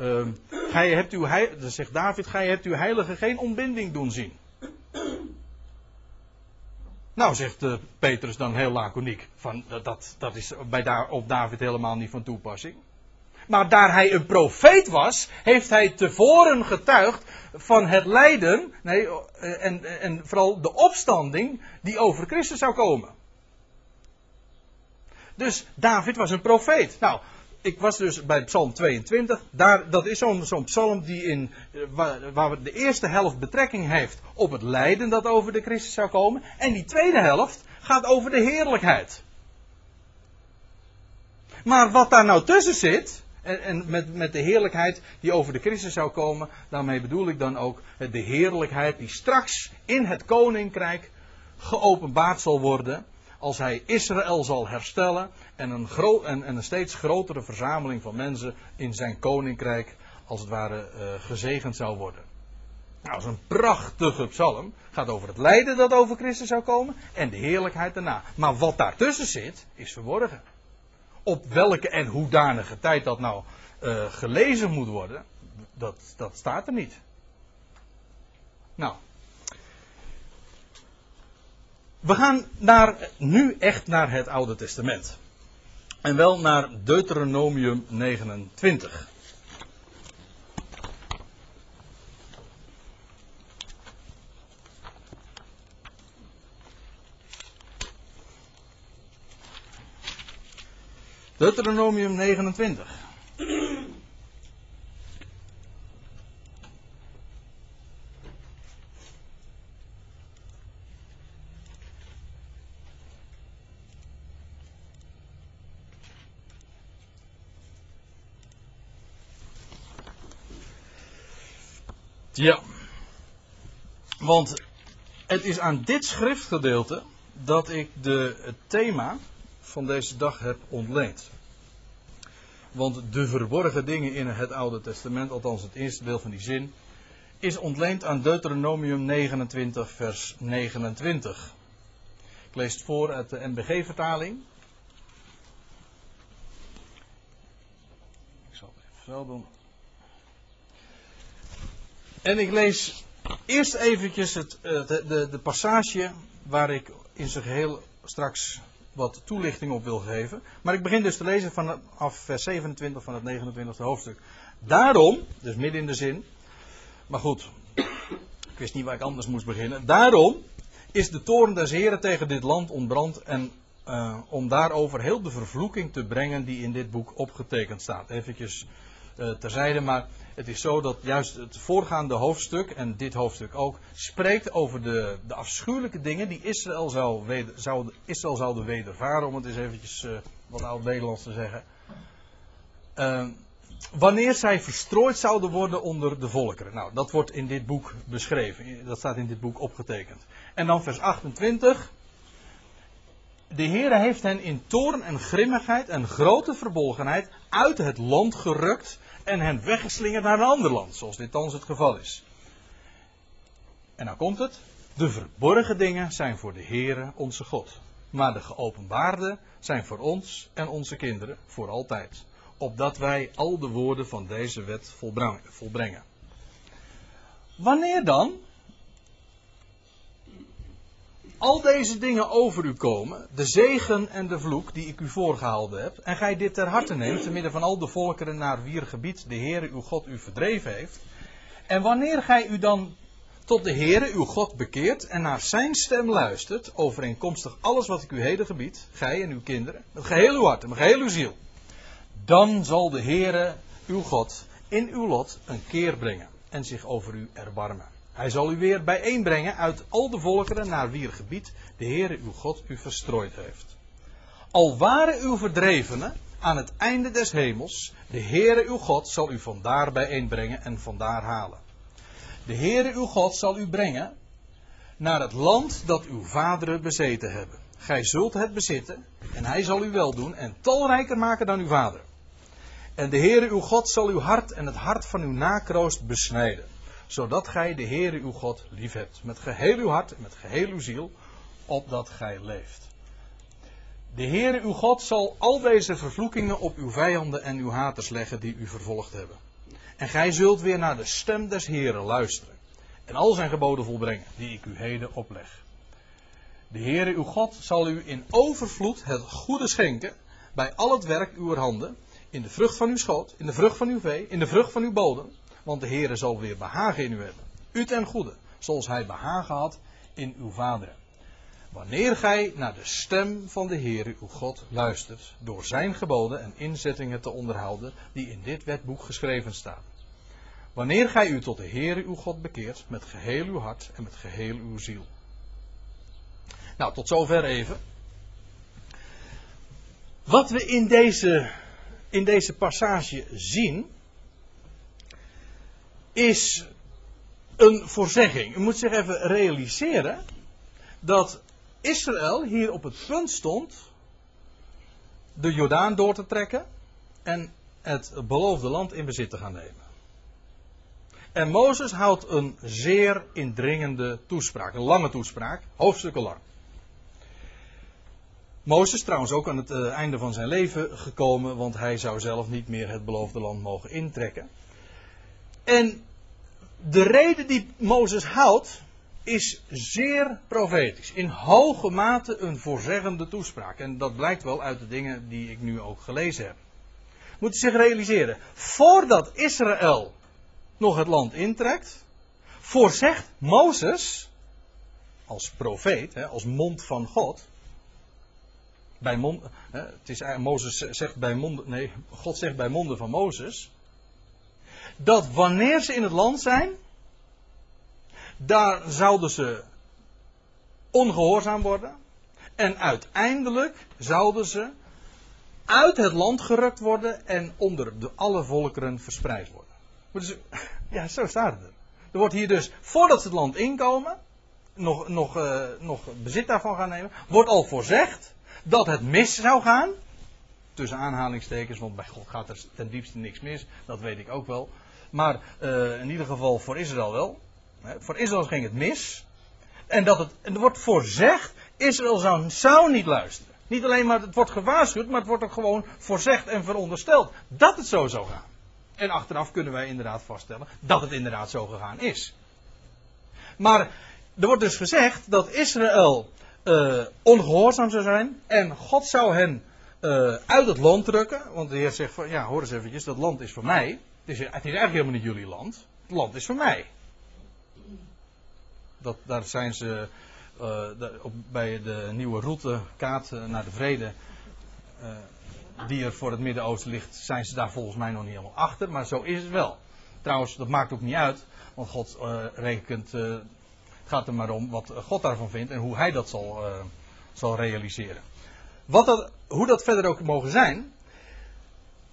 uh, gij hebt uw, dan zegt David, gij hebt uw heilige geen ontbinding doen zien. Nou, zegt uh, Petrus dan heel laconiek, van, dat, dat is bij daar, op David helemaal niet van toepassing. Maar daar hij een profeet was, heeft hij tevoren getuigd van het lijden nee, eh, en, en vooral de opstanding die over Christus zou komen. Dus David was een profeet. Nou, ik was dus bij Psalm 22. Daar, dat is zo'n psalm die in, eh, waar, waar de eerste helft betrekking heeft op het lijden dat over de Christus zou komen. En die tweede helft gaat over de heerlijkheid. Maar wat daar nou tussen zit, en, en met, met de heerlijkheid die over de Christus zou komen, daarmee bedoel ik dan ook de heerlijkheid die straks in het koninkrijk geopenbaard zal worden. Als hij Israël zal herstellen en een, en, en een steeds grotere verzameling van mensen in zijn koninkrijk als het ware uh, gezegend zou worden. Nou, dat is een prachtige psalm. Gaat over het lijden dat over Christus zou komen en de heerlijkheid daarna. Maar wat daartussen zit, is verborgen op welke en hoedanige tijd dat nou uh, gelezen moet worden, dat, dat staat er niet. Nou. We gaan naar, nu echt naar het Oude Testament. En wel naar Deuteronomium 29. Deuteronomium 29. Ja, want het is aan dit schriftgedeelte dat ik de, het thema van deze dag heb ontleend. Want de verborgen dingen in het Oude Testament, althans het eerste deel van die zin, is ontleend aan Deuteronomium 29, vers 29. Ik lees het voor uit de NBG-vertaling. Ik zal het even zo doen. En ik lees eerst eventjes het, de, de, de passage waar ik in zijn geheel straks wat toelichting op wil geven. Maar ik begin dus te lezen vanaf vers 27 van het 29e hoofdstuk. Daarom, dus midden in de zin, maar goed, ik wist niet waar ik anders moest beginnen. Daarom is de toren des Heren tegen dit land ontbrand en uh, om daarover heel de vervloeking te brengen die in dit boek opgetekend staat. Eventjes uh, terzijde, maar het is zo dat juist het voorgaande hoofdstuk, en dit hoofdstuk ook, spreekt over de, de afschuwelijke dingen die Israël zou, weder, zou, Israël zouden wedervaren, om het eens eventjes uh, wat oud-Nederlands te zeggen. Uh, wanneer zij verstrooid zouden worden onder de volkeren. Nou, dat wordt in dit boek beschreven. Dat staat in dit boek opgetekend. En dan vers 28. De Heere heeft hen in toorn en grimmigheid en grote verbolgenheid uit het land gerukt en hen weggeslingerd naar een ander land, zoals dit thans het geval is. En nou komt het. De verborgen dingen zijn voor de Heere onze God. Maar de geopenbaarde zijn voor ons en onze kinderen voor altijd. Opdat wij al de woorden van deze wet volbrengen. Wanneer dan al deze dingen over u komen, de zegen en de vloek die ik u voorgehouden heb, en gij dit ter harte neemt, te midden van al de volkeren naar wier gebied de Heere uw God u verdreven heeft, en wanneer gij u dan tot de Heere uw God bekeert en naar zijn stem luistert, overeenkomstig alles wat ik u heden gebied, gij en uw kinderen, met geheel uw hart en met geheel uw ziel, dan zal de Heere uw God in uw lot een keer brengen en zich over u erbarmen. Hij zal u weer bijeenbrengen uit al de volkeren naar wier gebied de Heere uw God u verstrooid heeft. Al waren uw verdrevenen aan het einde des hemels, de Heere uw God zal u vandaar bijeenbrengen en vandaar halen. De Heere uw God zal u brengen naar het land dat uw vaderen bezeten hebben. Gij zult het bezitten en hij zal u wel doen en talrijker maken dan uw vader. En de Heere uw God zal uw hart en het hart van uw nakroost besnijden zodat gij de Heere uw God lief hebt. Met geheel uw hart en met geheel uw ziel, opdat gij leeft. De Heere uw God zal al deze vervloekingen op uw vijanden en uw haters leggen die u vervolgd hebben. En gij zult weer naar de stem des Heeren luisteren. En al zijn geboden volbrengen, die ik u heden opleg. De Heere uw God zal u in overvloed het goede schenken bij al het werk uw handen, in de vrucht van uw schoot, in de vrucht van uw vee, in de vrucht van uw bodem, want de Heere zal weer behagen in u hebben. U ten goede, zoals hij behagen had in uw vaderen. Wanneer gij naar de stem van de Heere uw God luistert, door zijn geboden en inzettingen te onderhouden die in dit wetboek geschreven staan. Wanneer gij u tot de Heere uw God bekeert met geheel uw hart en met geheel uw ziel. Nou, tot zover even. Wat we in deze, in deze passage zien, is een voorzegging. U moet zich even realiseren dat Israël hier op het punt stond de Jordaan door te trekken en het beloofde land in bezit te gaan nemen. En Mozes houdt een zeer indringende toespraak, een lange toespraak, hoofdstukken lang. Mozes trouwens ook aan het eh, einde van zijn leven gekomen, want hij zou zelf niet meer het beloofde land mogen intrekken. En de reden die Mozes houdt is zeer profetisch. In hoge mate een voorzeggende toespraak. En dat blijkt wel uit de dingen die ik nu ook gelezen heb. Moet zich realiseren. Voordat Israël nog het land intrekt, voorzegt Mozes, als profeet, als mond van God. Bij mond, het is, Mozes zegt bij mond, nee, God zegt bij monden van Mozes dat wanneer ze in het land zijn, daar zouden ze ongehoorzaam worden. En uiteindelijk zouden ze uit het land gerukt worden en onder de alle volkeren verspreid worden. Dus, ja, zo staat het er. Er wordt hier dus, voordat ze het land inkomen, nog, nog, uh, nog bezit daarvan gaan nemen, wordt al voorzegd dat het mis zou gaan. Tussen aanhalingstekens, want bij God gaat er ten diepste niks mis. Dat weet ik ook wel. Maar uh, in ieder geval voor Israël wel. Voor Israël ging het mis. En dat het, er wordt voorzegd, Israël zou, niet luisteren. Niet alleen maar het wordt gewaarschuwd, maar het wordt ook gewoon voorzegd en verondersteld dat het zo zou gaan. En achteraf kunnen wij inderdaad vaststellen dat het inderdaad zo gegaan is. Maar er wordt dus gezegd dat Israël uh, ongehoorzaam zou zijn en God zou hen uh, uit het land drukken. Want de Heer zegt van ja, hoor eens eventjes, dat land is voor mij. Het is, eigenlijk helemaal niet jullie land. Het land is voor mij. Dat, daar zijn ze de, op, bij de nieuwe route, kaart naar de vrede, die er voor het Midden-Oosten ligt, zijn ze daar volgens mij nog niet helemaal achter. Maar zo is het wel. Trouwens, dat maakt ook niet uit. Want God rekent het gaat er maar om wat God daarvan vindt en hoe hij dat zal, zal realiseren. Wat dat, hoe dat verder ook mogen zijn.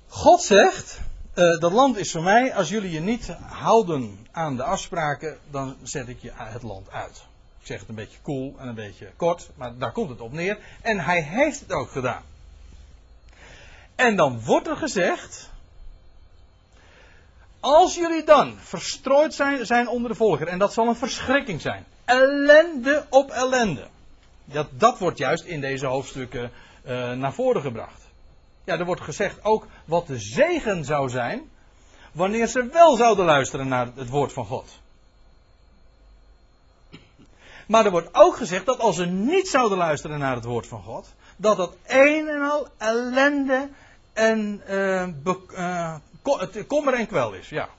God zegt, uh, dat land is voor mij, als jullie je niet houden aan de afspraken, dan zet ik je het land uit. Ik zeg het een beetje cool en een beetje kort, maar daar komt het op neer. En hij heeft het ook gedaan. En dan wordt er gezegd, als jullie dan verstrooid zijn, zijn onder de volker, en dat zal een verschrikking zijn. Ellende op ellende. Dat, dat wordt juist in deze hoofdstukken uh, naar voren gebracht. Ja, er wordt gezegd ook wat de zegen zou zijn. wanneer ze wel zouden luisteren naar het woord van God. Maar er wordt ook gezegd dat als ze niet zouden luisteren naar het woord van God. dat dat een en al ellende en uh, kommer en kwel is, ja.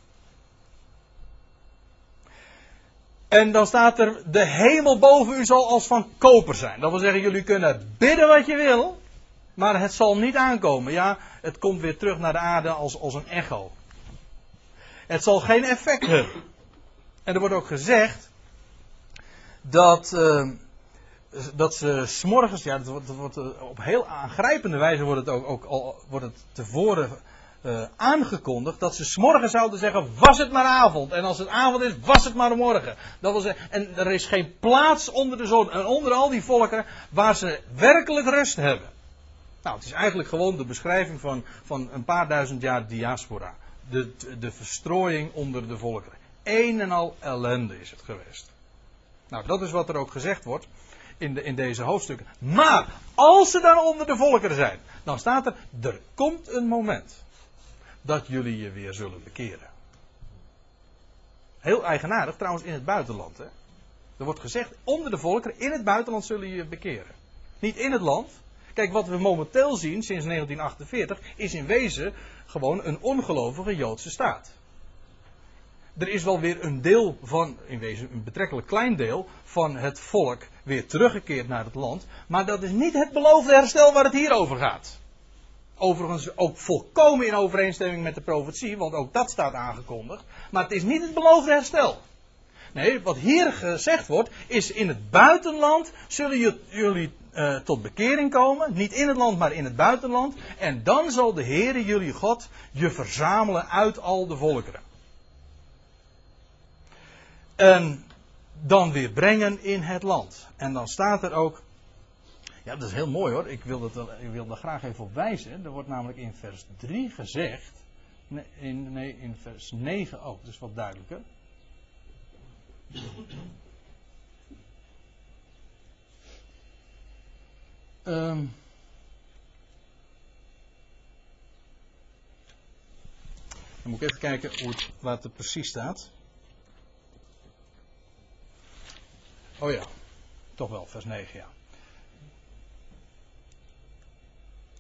En dan staat er, de hemel boven u zal als van koper zijn. Dat wil zeggen, jullie kunnen bidden wat je wil, maar het zal niet aankomen. Ja, het komt weer terug naar de aarde als, als een echo. Het zal geen effect hebben. En er wordt ook gezegd dat, uh, dat ze s'morgens, ja, dat wordt, eh, op heel aangrijpende wijze wordt het ook, ook al wordt het tevoren uh, aangekondigd dat ze s'morgen zouden zeggen: was het maar avond. En als het avond is, was het maar morgen. Dat zeggen, en er is geen plaats onder de zon en onder al die volkeren waar ze werkelijk rust hebben. Nou, het is eigenlijk gewoon de beschrijving van, van een paar duizend jaar diaspora. De, de verstrooiing onder de volkeren. Een en al ellende is het geweest. Nou, dat is wat er ook gezegd wordt in, de, in deze hoofdstukken. Maar als ze dan onder de volkeren zijn, dan staat er: er komt een moment dat jullie je weer zullen bekeren. Heel eigenaardig, trouwens in het buitenland. Hè? Er wordt gezegd, onder de volkeren in het buitenland zullen je bekeren. Niet in het land. Kijk, wat we momenteel zien sinds 1948 is in wezen gewoon een ongelovige Joodse staat. Er is wel weer een deel van, in wezen een betrekkelijk klein deel, van het volk weer teruggekeerd naar het land. Maar dat is niet het beloofde herstel waar het hier over gaat. Overigens ook volkomen in overeenstemming met de profetie, want ook dat staat aangekondigd. Maar het is niet het beloofde herstel. Nee, wat hier gezegd wordt, is in het buitenland zullen jullie uh, tot bekering komen. Niet in het land, maar in het buitenland. En dan zal de Heere jullie God je verzamelen uit al de volkeren. En dan weer brengen in het land. En dan staat er ook ja, dat is heel mooi hoor. Ik wil, dat, wil daar graag even op wijzen. Er wordt namelijk in vers 3 gezegd. Nee, in, nee, in vers 9 ook, dus wat duidelijker. Um, dan moet ik even kijken hoe het, het er precies staat. Oh ja, toch wel, vers 9, ja.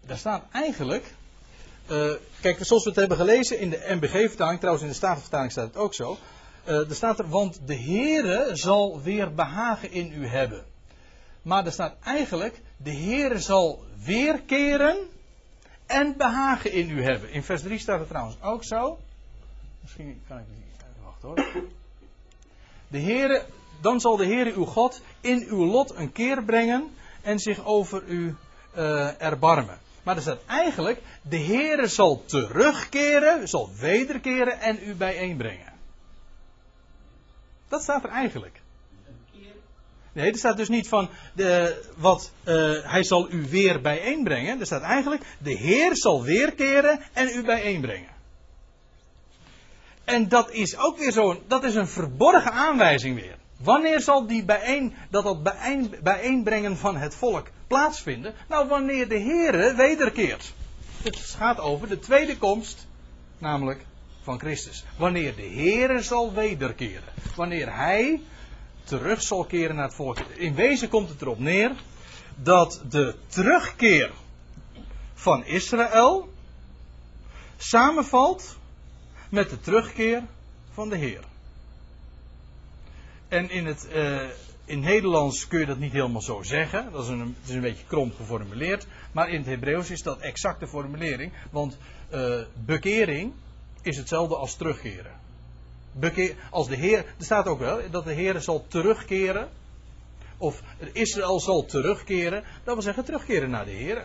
daar staat eigenlijk. Uh, kijk, zoals we het hebben gelezen in de MBG-vertaling, trouwens in de Statenvertaling staat het ook zo. Uh, er staat er, want de Heere zal weer behagen in u hebben. Maar er staat eigenlijk, de Heere zal weerkeren en behagen in u hebben. In vers 3 staat het trouwens ook zo. Misschien kan ik niet wachten hoor. De Heere, dan zal de Heere uw God in uw lot een keer brengen en zich over u uh, erbarmen. Maar er staat eigenlijk, de Heere zal terugkeren, zal wederkeren en u bijeenbrengen. Dat staat er eigenlijk. Nee, er staat dus niet van de, wat uh, hij zal u weer bijeenbrengen. Er staat eigenlijk de Heer zal weerkeren en u bijeenbrengen. En dat is ook weer zo'n, dat is een verborgen aanwijzing weer. Wanneer zal die bijeen, dat, dat bijeen, bijeenbrengen van het volk plaatsvinden? Nou, wanneer de Heer wederkeert. Het gaat over de tweede komst, namelijk van Christus. Wanneer de Heer zal wederkeren. Wanneer Hij terug zal keren naar het volk. In wezen komt het erop neer dat de terugkeer van Israël samenvalt met de terugkeer van de Heer. En in het uh, in Nederlands kun je dat niet helemaal zo zeggen. Dat is een, het is een beetje krom geformuleerd. Maar in het Hebreeuws is dat exacte formulering. Want uh, bekering is hetzelfde als terugkeren. Bekeer, als de Heer, er staat ook wel dat de Heer zal terugkeren. Of Israël zal terugkeren. Dat wil zeggen terugkeren naar de Heer.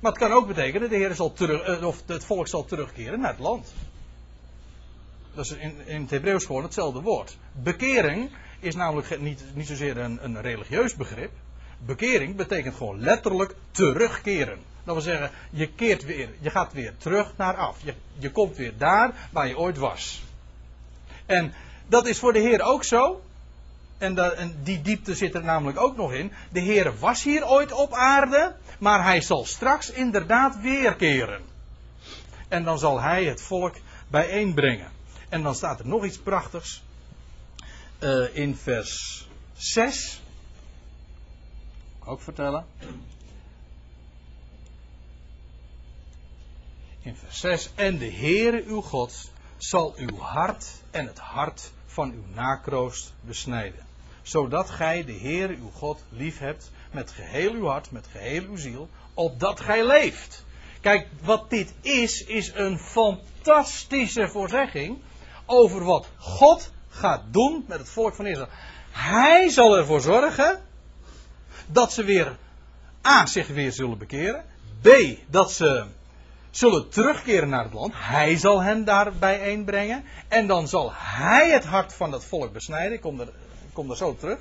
Maar het kan ook betekenen de Heer zal terug, uh, of het volk zal terugkeren naar het land. Dat is in, in het Hebreeuws gewoon hetzelfde woord. Bekering is namelijk niet, niet zozeer een, een religieus begrip. Bekering betekent gewoon letterlijk terugkeren. Dat wil zeggen, je keert weer, je gaat weer terug naar af. Je, je komt weer daar waar je ooit was. En dat is voor de Heer ook zo. En, en, die diepte zit er namelijk ook nog in. De Heer was hier ooit op aarde, maar hij zal straks inderdaad weerkeren. En dan zal hij het volk bijeenbrengen. En dan staat er nog iets prachtigs. Uh, in vers 6. Ook vertellen. In vers 6. En de Heere uw God zal uw hart en het hart van uw nakroost besnijden. Zodat gij de Heere uw God lief hebt met geheel uw hart, met geheel uw ziel, opdat gij leeft. Kijk, wat dit is, is een fantastische voorzegging over wat God gaat doen met het volk van Israël. Hij zal ervoor zorgen dat ze weer A. zich weer zullen bekeren. B. dat ze zullen terugkeren naar het land. Hij zal hen daar bijeenbrengen. En dan zal hij het hart van het volk besnijden. Ik kom er, kom er zo terug.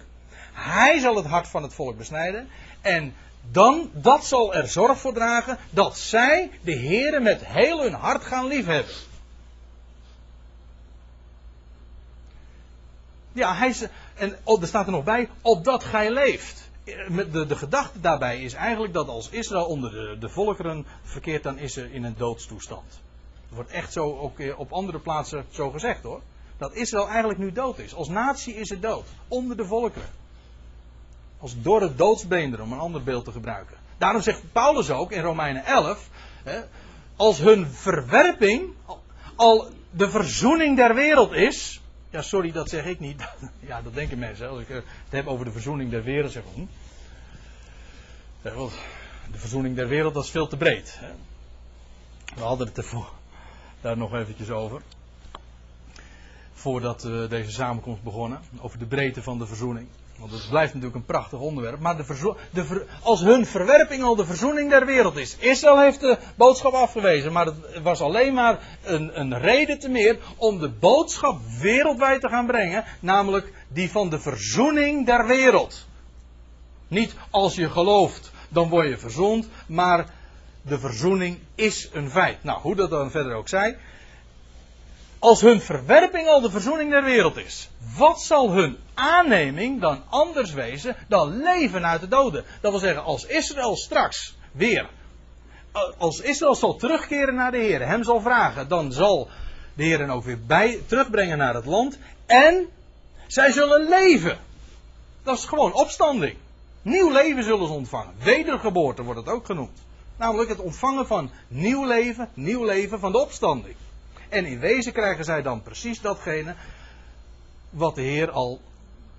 Hij zal het hart van het volk besnijden. En dan, dat zal er zorg voor dragen dat zij de Heeren met heel hun hart gaan liefhebben. Ja, hij, en er staat er nog bij, opdat gij leeft. De, de gedachte daarbij is eigenlijk dat als Israël onder de, de volkeren verkeert, dan is ze in een doodstoestand. Het wordt echt zo ook op andere plaatsen zo gezegd hoor. Dat Israël eigenlijk nu dood is. Als natie is het dood. Onder de volkeren. Als door het doodsbeender, om een ander beeld te gebruiken. Daarom zegt Paulus ook in Romeinen 11. Hè, als hun verwerping al de verzoening der wereld is. Ja, sorry, dat zeg ik niet. Ja, dat denken mensen. Als ik het heb over de verzoening der wereld, zeg ik. De verzoening der wereld, dat is veel te breed. We hadden het ervoor, daar nog eventjes over. Voordat uh, deze samenkomst begonnen. Over de breedte van de verzoening. Want het blijft natuurlijk een prachtig onderwerp. Maar de de als hun verwerping al de verzoening der wereld is. Israël heeft de boodschap afgewezen. Maar het was alleen maar een, een reden te meer om de boodschap wereldwijd te gaan brengen. Namelijk die van de verzoening der wereld. Niet als je gelooft, dan word je verzoend. Maar de verzoening is een feit. Nou, hoe dat dan verder ook zij. Als hun verwerping al de verzoening der wereld is, wat zal hun aanneming dan anders wezen dan leven uit de doden? Dat wil zeggen, als Israël straks weer, als Israël zal terugkeren naar de Heer, hem zal vragen, dan zal de Heer hen ook weer bij, terugbrengen naar het land en zij zullen leven. Dat is gewoon opstanding. Nieuw leven zullen ze ontvangen. Wedergeboorte wordt het ook genoemd. Namelijk het ontvangen van nieuw leven, nieuw leven van de opstanding. En in wezen krijgen zij dan precies datgene wat de Heer al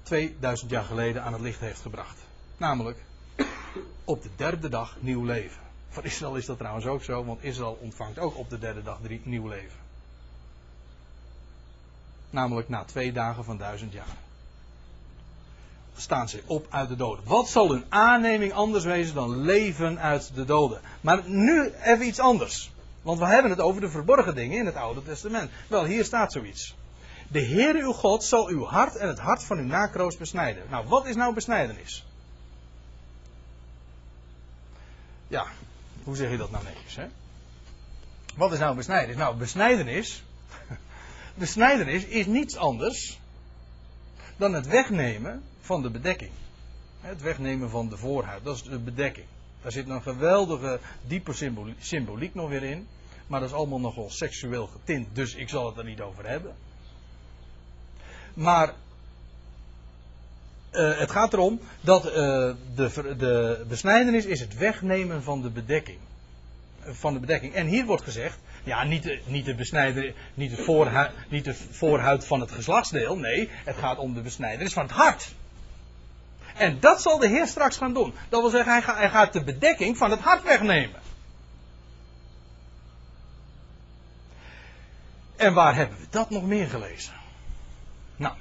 2000 jaar geleden aan het licht heeft gebracht. Namelijk op de derde dag nieuw leven. Voor Israël is dat trouwens ook zo, want Israël ontvangt ook op de derde dag nieuw leven. Namelijk na twee dagen van duizend jaar. Staan ze op uit de doden. Wat zal hun aanneming anders wezen dan leven uit de doden? Maar nu even iets anders. Want we hebben het over de verborgen dingen in het Oude Testament. Wel, hier staat zoiets. De Heer uw God zal uw hart en het hart van uw nakroos besnijden. Nou, wat is nou besnijdenis? Ja, hoe zeg je dat nou netjes, hè? Wat is nou besnijdenis? Nou, besnijdenis. Besnijdenis is niets anders dan het wegnemen van de bedekking. Het wegnemen van de voorhuid, dat is de bedekking. Daar zit een geweldige diepe symboliek nog weer in. Maar dat is allemaal nogal seksueel getint, dus ik zal het er niet over hebben. Maar uh, het gaat erom dat uh, de, de besnijdenis is het wegnemen van de bedekking. Van de bedekking. En hier wordt gezegd, ja, niet de, niet de besnijder, niet voorhuid, niet de voorhuid van het geslachtsdeel. Nee, het gaat om de besnijdenis van het hart. En dat zal de Heer straks gaan doen. Dat wil zeggen, hij gaat, hij gaat de bedekking van het hart wegnemen. En waar hebben we dat nog meer gelezen? Nou,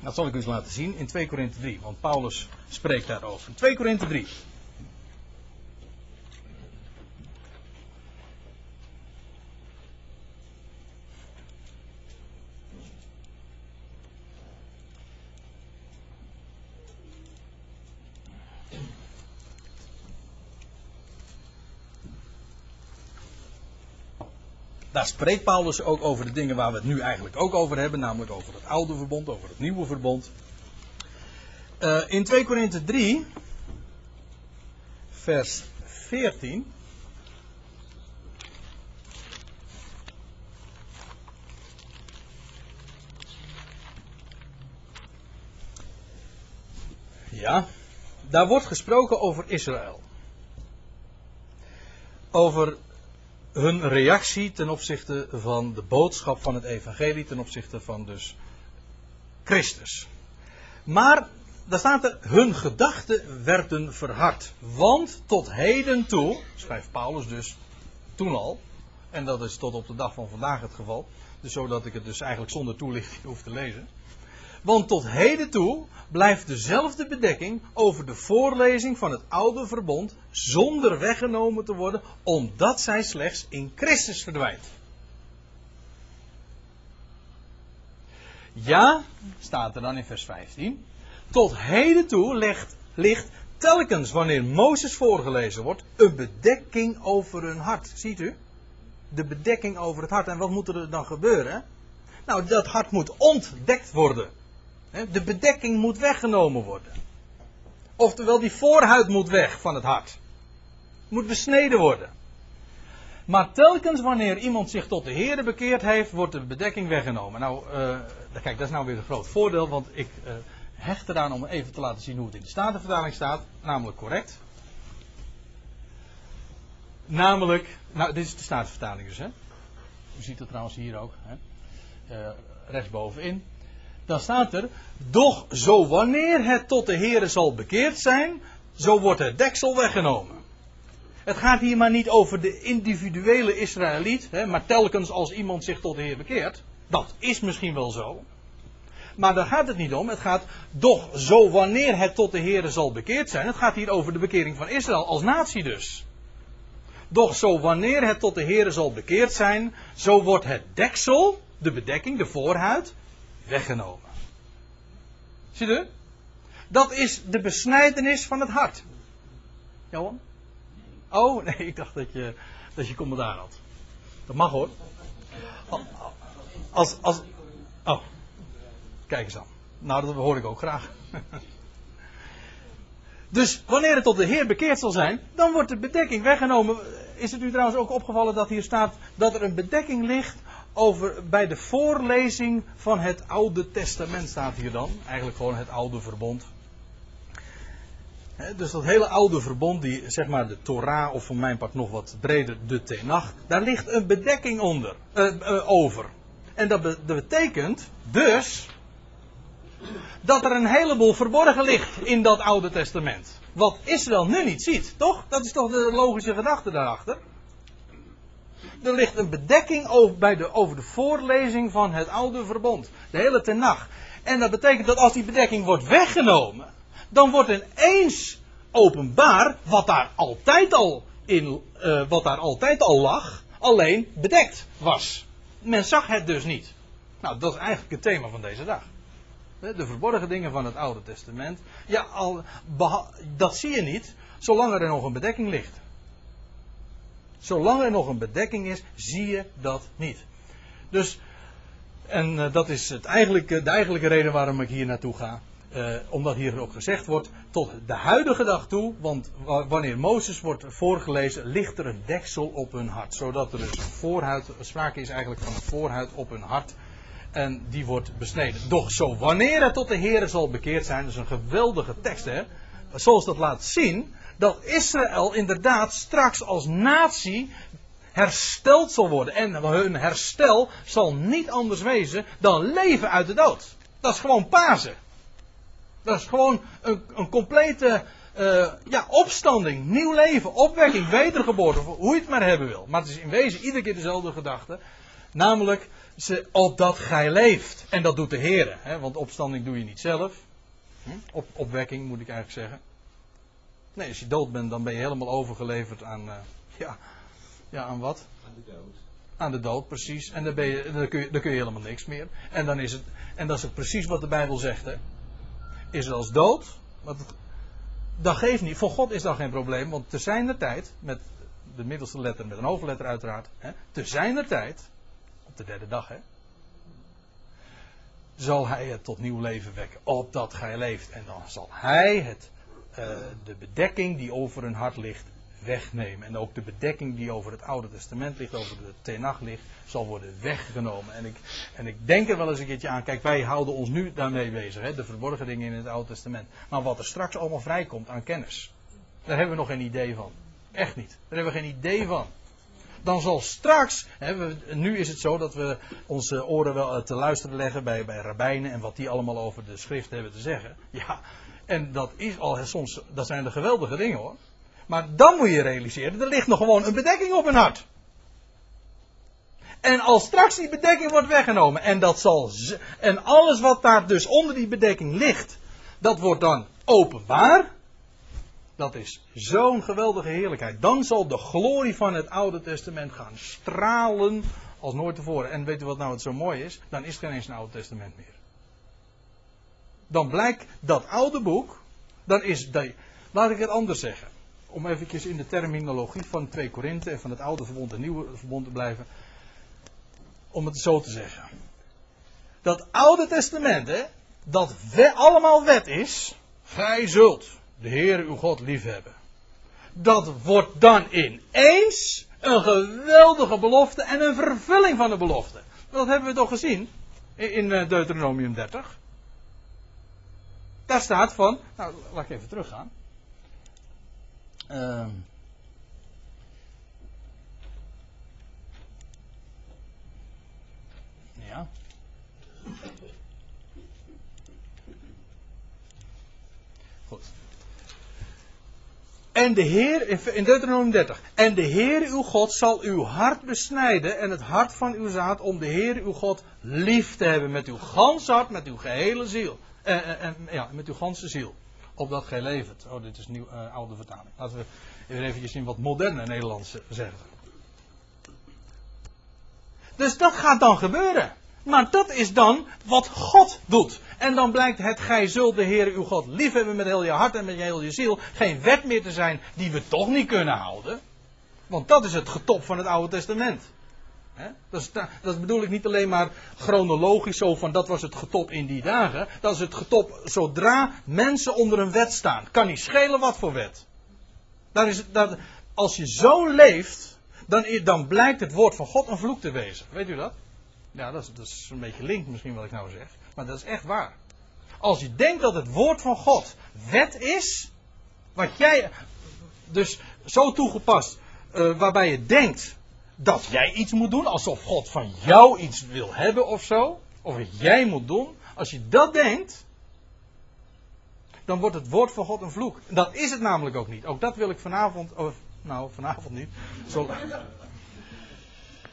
dat zal ik u eens laten zien in 2 Korinthe 3, want Paulus spreekt daarover. 2 Korinthe 3. Daar spreekt Paulus ook over de dingen waar we het nu eigenlijk ook over hebben, namelijk over het oude verbond, over het nieuwe verbond. Uh, in 2 Korinthe 3, vers 14. Ja, daar wordt gesproken over Israël. Over hun reactie ten opzichte van de boodschap van het evangelie, ten opzichte van dus Christus. Maar, daar staat er, hun gedachten werden verhard. Want tot heden toe, schrijft Paulus dus toen al, en dat is tot op de dag van vandaag het geval, dus zodat ik het dus eigenlijk zonder toelichting hoef te lezen. Want tot heden toe blijft dezelfde bedekking over de voorlezing van het oude verbond zonder weggenomen te worden, omdat zij slechts in Christus verdwijnt. Ja, staat er dan in vers 15. Tot heden toe ligt, telkens wanneer Mozes voorgelezen wordt, een bedekking over hun hart. Ziet u? De bedekking over het hart. En wat moet er dan gebeuren? Nou, dat hart moet ontdekt worden. De bedekking moet weggenomen worden. Oftewel, die voorhuid moet weg van het hart. Moet besneden worden. Maar telkens wanneer iemand zich tot de Heer bekeerd heeft, wordt de bedekking weggenomen. Nou, uh, kijk, dat is nou weer een groot voordeel, want ik uh, hecht eraan om even te laten zien hoe het in de Statenvertaling staat, namelijk correct. Namelijk, nou, dit is de Statenvertaling dus, hè. U ziet het trouwens hier ook, hè. Uh, rechtsbovenin dan staat er, doch zo wanneer het tot de Heere zal bekeerd zijn, zo wordt het deksel weggenomen. Het gaat hier maar niet over de individuele Israëliet, hè, maar telkens als iemand zich tot de Heer bekeert. Dat is misschien wel zo. Maar daar gaat het niet om. Het gaat doch zo wanneer het tot de Heere zal bekeerd zijn. Het gaat hier over de bekering van Israël als natie dus. Doch zo wanneer het tot de Heere zal bekeerd zijn, zo wordt het deksel, de bedekking, de voorhuid, weggenomen. Zie je? Dat is de besnijdenis van het hart. Johan? Oh, nee, ik dacht dat je, dat je commentaar had. Dat mag hoor. Als, als, oh, kijk eens aan. Nou, dat hoor ik ook graag. Dus wanneer het tot de Heer bekeerd zal zijn, dan wordt de bedekking weggenomen. Is het u trouwens ook opgevallen dat hier staat dat er een bedekking ligt over, bij de voorlezing van het Oude Testament staat hier dan. Eigenlijk gewoon het Oude Verbond. dus dat hele oude verbond, die, zeg maar de Torah, of van mijn part nog wat breder, de Tenach, daar ligt een bedekking onder, uh, uh, over. En dat, dat, betekent dus dat er een heleboel verborgen ligt in dat Oude Testament. Wat Israël nu niet ziet, toch? Dat is toch de logische gedachte daarachter? Er ligt een bedekking over, bij de, over de voorlezing van het oude verbond. De hele tenag. En dat betekent dat als die bedekking wordt weggenomen, dan wordt ineens openbaar wat daar altijd al, in, uh, wat daar altijd al lag, alleen bedekt was. Men zag het dus niet. Nou, dat is eigenlijk het thema van deze dag. De verborgen dingen van het Oude Testament. Ja, al, dat zie je niet, zolang er nog een bedekking ligt. Zolang er nog een bedekking is, zie je dat niet. Dus, en uh, dat is het eigenlijke, de eigenlijke reden waarom ik hier naartoe ga. Uh, omdat hier ook gezegd wordt, tot de huidige dag toe, want wanneer Mozes wordt voorgelezen, ligt er een deksel op hun hart. Zodat er dus voorhuid, sprake is eigenlijk van een voorhuid op hun hart. En die wordt besneden. Doch zo wanneer het tot de Heer zal bekeerd zijn, dat is een geweldige tekst hè. Zoals dat laat zien, dat Israël inderdaad straks als natie hersteld zal worden. En hun herstel zal niet anders wezen dan leven uit de dood. Dat is gewoon Pasen. Dat is gewoon een, een complete uh, ja, opstanding, nieuw leven, opwekking, wedergeboorte, hoe je het maar hebben wil. Maar het is in wezen iedere keer dezelfde gedachte. Namelijk, ze, opdat gij leeft. En dat doet de Heer. Want opstanding doe je niet zelf. Hm? Op, opwekking moet ik eigenlijk zeggen. Nee, als je dood bent, dan ben je helemaal overgeleverd aan. Uh, ja, ja, aan wat? Aan de dood. Aan de dood, precies. En dan, ben je, dan, kun je, dan kun je helemaal niks meer. En, dan is het, en dat is ook precies wat de Bijbel zegt. Hè. Is als dood. Want het, dat geeft niet. Voor God is dat geen probleem. Want te zijn de tijd. Met de middelste letter, met een hoofdletter uiteraard. Hè, te zijn de tijd. Op de derde dag, hè. Zal hij het tot nieuw leven wekken. Opdat gij leeft. En dan zal hij het uh, de bedekking die over hun hart ligt wegnemen. En ook de bedekking die over het Oude Testament ligt, over de Tenach ligt, zal worden weggenomen. En ik, en ik denk er wel eens een keertje aan. Kijk, wij houden ons nu daarmee bezig, hè, de verborgen dingen in het Oude Testament. Maar wat er straks allemaal vrijkomt aan kennis, daar hebben we nog geen idee van. Echt niet. Daar hebben we geen idee van. Dan zal straks, hè, nu is het zo dat we onze oren wel te luisteren leggen bij, bij rabbijnen en wat die allemaal over de schrift hebben te zeggen. Ja, en dat is al soms, dat zijn de geweldige dingen hoor. Maar dan moet je realiseren, er ligt nog gewoon een bedekking op hun hart. En als straks die bedekking wordt weggenomen, en dat zal, en alles wat daar dus onder die bedekking ligt, dat wordt dan openbaar. Dat is zo'n geweldige heerlijkheid. Dan zal de glorie van het Oude Testament gaan stralen als nooit tevoren. En weet u wat nou het zo mooi is? Dan is er geen eens een Oude Testament meer dan blijkt dat oude boek, dan is laat ik het anders zeggen. Om eventjes in de terminologie van 2 Korinthe en van het oude verbond en nieuwe verbond te blijven. Om het zo te zeggen. Dat oude testament, hè, dat allemaal wet is. Gij zult de Heer uw God liefhebben. Dat wordt dan ineens een geweldige belofte en een vervulling van de belofte. Dat hebben we toch gezien in eh, Deuteronomium 30. Daar staat van, nou laat ik even teruggaan. Uh, ja. Goed. En de Heer, in Deuteronomium 30. En de Heer uw God zal uw hart besnijden en het hart van uw zaad om de Heer uw God lief te hebben met uw gans hart, met uw gehele ziel. En, en, ja, met uw ganse ziel. Opdat gij levert. Oh, dit is nieuw, uh, oude vertaling. Laten we even eventjes in wat moderne Nederlands zeggen. Dus dat gaat dan gebeuren. Maar dat is dan wat God doet. En dan blijkt het, gij zult de Heer uw God liefhebben met heel je hart en met heel je ziel. Geen wet meer te zijn die we toch niet kunnen houden. Want dat is het getop van het Oude Testament. Dat, is, dat, bedoel ik niet alleen maar chronologisch zo van dat was het getop in die dagen. Dat is het getop zodra mensen onder een wet staan. Kan niet schelen wat voor wet. Daar is, als je zo leeft, dan, dan blijkt het woord van God een vloek te wezen. Weet u dat? Ja, dat is, dat is een beetje link misschien wat ik nou zeg. Maar dat is echt waar. Als je denkt dat het woord van God wet is, wat jij dus zo toegepast, uh, waarbij je denkt dat jij iets moet doen, alsof God van jou iets wil hebben of zo, of wat jij moet doen, als je dat denkt, dan wordt het woord van God een vloek. Dat is het namelijk ook niet. Ook dat wil ik vanavond, of, nou vanavond niet, zo,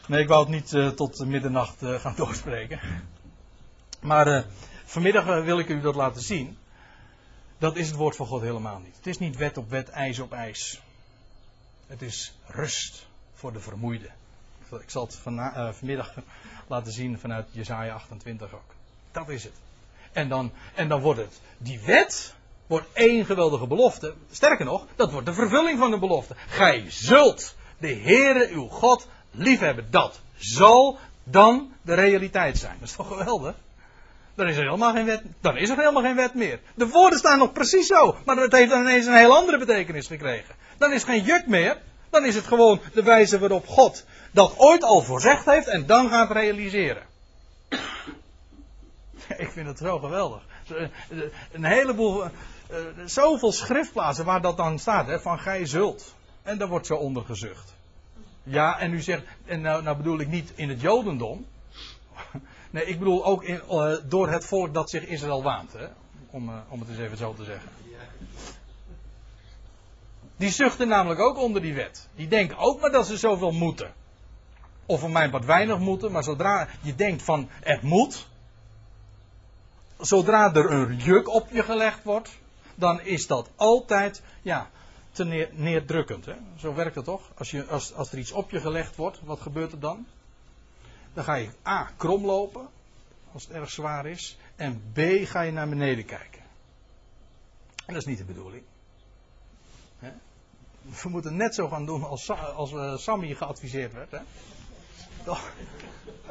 Nee, ik wou het niet uh, tot middernacht uh, gaan doorspreken. Maar uh, vanmiddag wil ik u dat laten zien. Dat is het woord van God helemaal niet. Het is niet wet op wet, ijs op ijs. Het is rust voor de vermoeide. Ik zal het uh, vanmiddag laten zien vanuit Jesaja 28 ook. Dat is het. En dan, en dan wordt het, die wet wordt één geweldige belofte. Sterker nog, dat wordt de vervulling van de belofte. Gij zult de Heere uw God liefhebben. Dat zal dan de realiteit zijn. Dat is toch geweldig? Dan is er helemaal geen wet, dan is er helemaal geen wet meer. De woorden staan nog precies zo, maar het heeft dan ineens een heel andere betekenis gekregen. Dan is het geen juk meer, dan is het gewoon de wijze waarop God dat ooit al voorzegd heeft en dan gaat realiseren. Ik vind het zo geweldig. Een heleboel, eh, zoveel schriftplaatsen waar dat dan staat, hè, van gij zult. En daar wordt zo onder gezucht. Ja, en u zegt, en nou, nou bedoel ik niet in het Jodendom. Nee, ik bedoel ook in, uh, door het volk dat zich Israël waant. Hè? Om, uh, om het eens even zo te zeggen. Die zuchten namelijk ook onder die wet. Die denken ook maar dat ze zoveel moeten. Of voor mij wat weinig moeten, maar zodra je denkt van het moet. Zodra er een juk op je gelegd wordt, dan is dat altijd, ja, te neer, neerdrukkend. Hè? Zo werkt het toch? Als, je, als, als er iets op je gelegd wordt, wat gebeurt er dan? Dan ga je A, krom lopen, als het erg zwaar is. En B, ga je naar beneden kijken. En dat is niet de bedoeling. We moeten net zo gaan doen als, als uh, Sammy geadviseerd werd. Hè? Toch?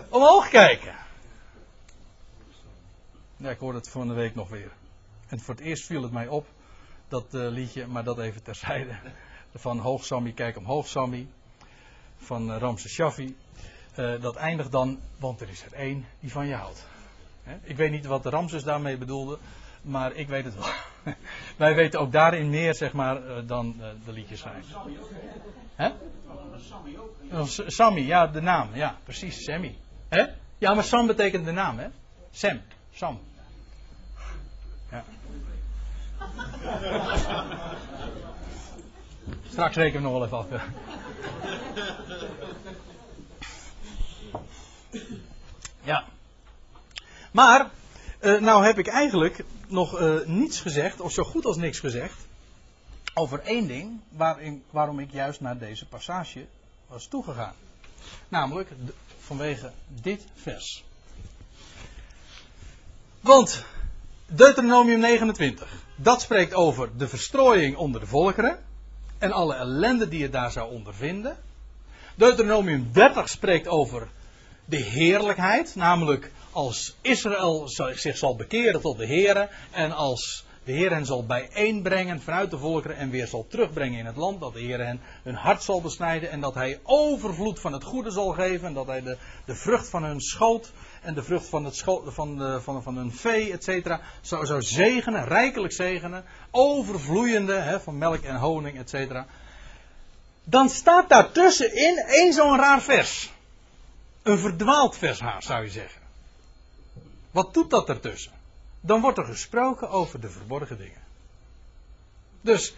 Omhoog kijken. Ja, ik hoorde het van de week nog weer. En voor het eerst viel het mij op, dat uh, liedje, maar dat even terzijde. Van Hoog Sammy, kijk omhoog Sammy. Van uh, Ramses Shaffi. Uh, dat eindigt dan, want er is er één die van je houdt. Ik weet niet wat de Ramses daarmee bedoelde, maar ik weet het wel. Wij weten ook daarin meer, zeg maar, dan de liedjes zijn. Hè? Sammy, ja, de naam, ja, precies, Sammy. Hè? Ja, maar Sam betekent de naam, hè? Sam, Sam. Ja. Straks rekenen we nog wel even af. Ja. Maar, uh, nou heb ik eigenlijk nog uh, niets gezegd, of zo goed als niks gezegd, over één ding waarin, waarom ik juist naar deze passage was toegegaan. Namelijk vanwege dit vers. Want Deuteronomium 29, dat spreekt over de verstrooiing onder de volkeren en alle ellende die je daar zou ondervinden. Deuteronomium 30 spreekt over de heerlijkheid, namelijk als Israël zich zal bekeren tot de Heer en als de Heer hen zal bijeenbrengen vanuit de volkeren en weer zal terugbrengen in het land, dat de Heer hen hun hart zal besnijden en dat Hij overvloed van het goede zal geven en dat Hij de, de vrucht van hun schoot en de vrucht van, het schoot, van, van, van hun vee, et cetera, zou, zou zegenen, rijkelijk zegenen, overvloeiende hè, van melk en honing, et cetera. Dan staat daartussenin één zo'n raar vers. Een verdwaald vers zou je zeggen. Wat doet dat ertussen? Dan wordt er gesproken over de verborgen dingen. Dus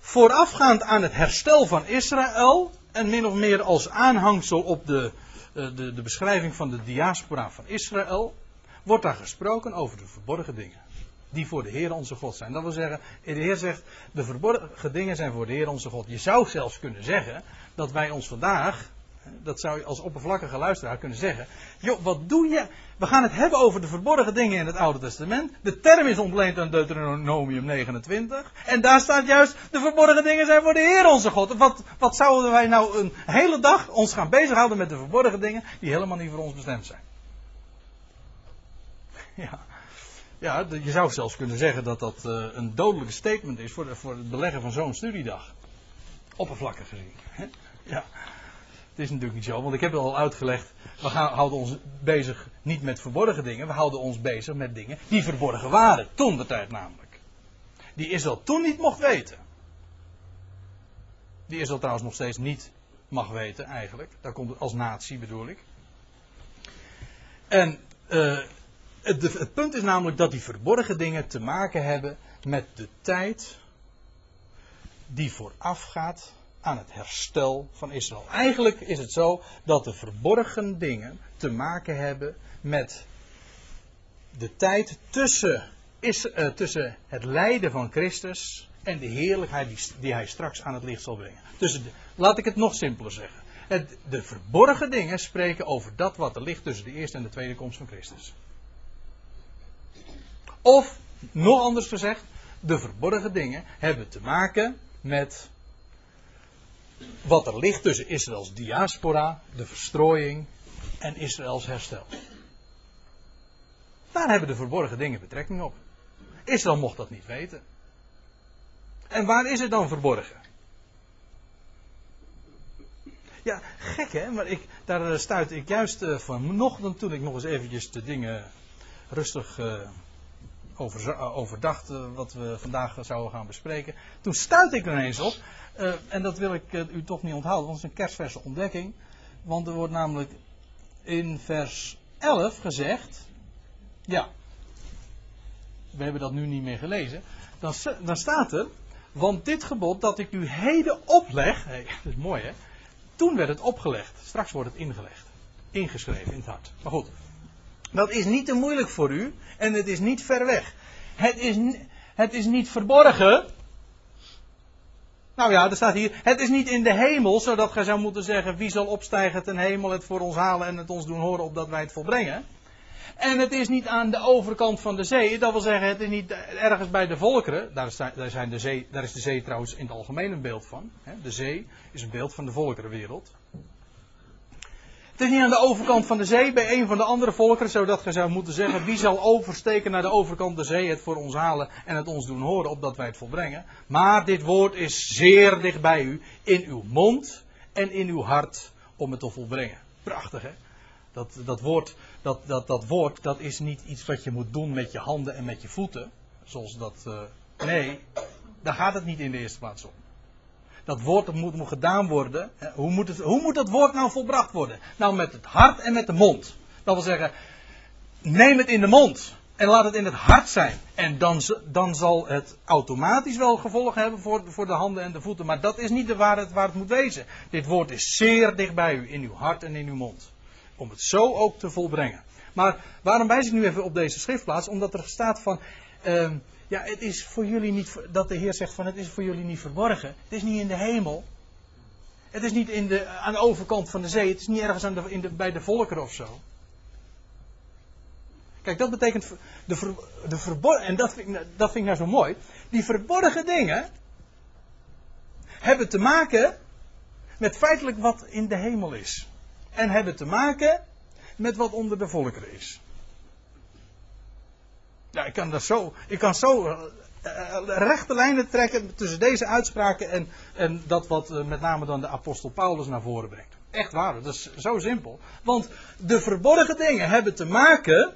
voorafgaand aan het herstel van Israël, en min of meer als aanhangsel op de, eh, de, de beschrijving van de diaspora van Israël, wordt daar gesproken over de verborgen dingen. Die voor de Heer onze God zijn. Dat wil zeggen, de Heer zegt, de verborgen dingen zijn voor de Heer onze God. Je zou zelfs kunnen zeggen dat wij ons vandaag dat zou je als oppervlakkige luisteraar kunnen zeggen. Joh, wat doe je? We gaan het hebben over de verborgen dingen in het Oude Testament. De term is ontleend aan Deuteronomium 29. En daar staat juist, de verborgen dingen zijn voor de Heer onze God. Wat, wat zouden wij nou een hele dag ons gaan bezighouden met de verborgen dingen die helemaal niet voor ons bestemd zijn? Ja. Ja, je zou zelfs kunnen zeggen dat dat uh, een dodelijke statement is voor, voor het beleggen van zo'n studiedag. Oppervlakkig gezien. Ja. Het is natuurlijk niet zo, want ik heb het al uitgelegd. We houden ons bezig niet met verborgen dingen. We houden ons bezig met dingen die verborgen waren. Toen de tijd namelijk. Die Israël toen niet mocht weten. Die Israël trouwens nog steeds niet mag weten eigenlijk. Daar komt het als natie bedoel ik. En uh, het, het punt is namelijk dat die verborgen dingen te maken hebben met de tijd die voorafgaat aan het herstel van Israël. Eigenlijk is het zo dat de verborgen dingen te maken hebben met de tijd tussen, is, uh, tussen het lijden van Christus en de heerlijkheid die, die, hij straks aan het licht zal brengen. Dus laat ik het nog simpeler zeggen. Het, de verborgen dingen spreken over dat wat er ligt tussen de eerste en de tweede komst van Christus. Of, nog anders gezegd, de verborgen dingen hebben te maken met wat er ligt tussen Israëls diaspora, de verstrooiing en Israëls herstel. Daar hebben de verborgen dingen betrekking op. Israël mocht dat niet weten. En waar is het dan verborgen? Ja, gek hè, maar ik, daar eh, stuitte ik juist uh, vanochtend toen ik nog eens eventjes de dingen rustig uh, over, overdacht wat we vandaag zouden gaan bespreken. Toen stuitte ik er ineens op, en dat wil ik u toch niet onthouden, want het is een kerstverse ontdekking. Want er wordt namelijk in vers 11 gezegd, ja, we hebben dat nu niet meer gelezen, dan, dan staat er, want dit gebod dat ik u heden opleg, hey, dat is mooi hè, toen werd het opgelegd, straks wordt het ingelegd, ingeschreven in het hart. Maar goed, dat is niet te moeilijk voor u en het is niet ver weg. Het is, het is niet verborgen. Nou ja, er staat hier, het is niet in de hemel, zodat gij zou moeten zeggen, wie zal opstijgen ten hemel, het voor ons halen en het ons doen horen, opdat wij het volbrengen. En het is niet aan de overkant van de zee. Dat wil zeggen, het is niet ergens bij de volkeren. Daar zijn de zee, daar is de zee trouwens in het algemeen een beeld van. De zee is een beeld van de volkerenwereld. Het is niet aan de overkant van de zee bij een van de andere volkeren, zodat je zou moeten zeggen: wie zal oversteken naar de overkant de zee, het voor ons halen en het ons doen horen, opdat wij het volbrengen. Maar dit woord is zeer dicht bij u, in uw mond en in uw hart, om het te volbrengen. Prachtig hè? Dat, dat, woord, dat, dat, dat woord, dat is niet iets wat je moet doen met je handen en met je voeten. Zoals dat. Uh, nee, daar gaat het niet in de eerste plaats om. Dat woord moet, moet gedaan worden. Hoe moet, het, hoe moet dat woord nou volbracht worden? Nou, met het hart en met de mond. Dat wil zeggen, neem het in de mond. En laat het in het hart zijn. En dan, dan zal het automatisch wel gevolg hebben voor, voor de handen en de voeten. Maar dat is niet de waar het, waar het moet wezen. Dit woord is zeer dicht bij u. In uw hart en in uw mond. Om het zo ook te volbrengen. Maar waarom wijs ik nu even op deze schriftplaats? Omdat er staat van. Uh, ja, het is voor jullie niet. Dat de Heer zegt van het is voor jullie niet verborgen. Het is niet in de hemel. Het is niet in de, aan de overkant van de zee. Het is niet ergens aan de, in de, bij de volkeren of zo. Kijk, dat betekent. De, de verborgen. En dat vind, ik, dat vind ik nou zo mooi. Die verborgen dingen. hebben te maken. met feitelijk wat in de hemel is en hebben te maken met wat onder de volkeren is. Ja, ik kan, dat zo, ik kan zo uh, rechte lijnen trekken tussen deze uitspraken en, en dat wat uh, met name dan de apostel Paulus naar voren brengt. Echt waar, dat is zo simpel. Want de verborgen dingen hebben te maken.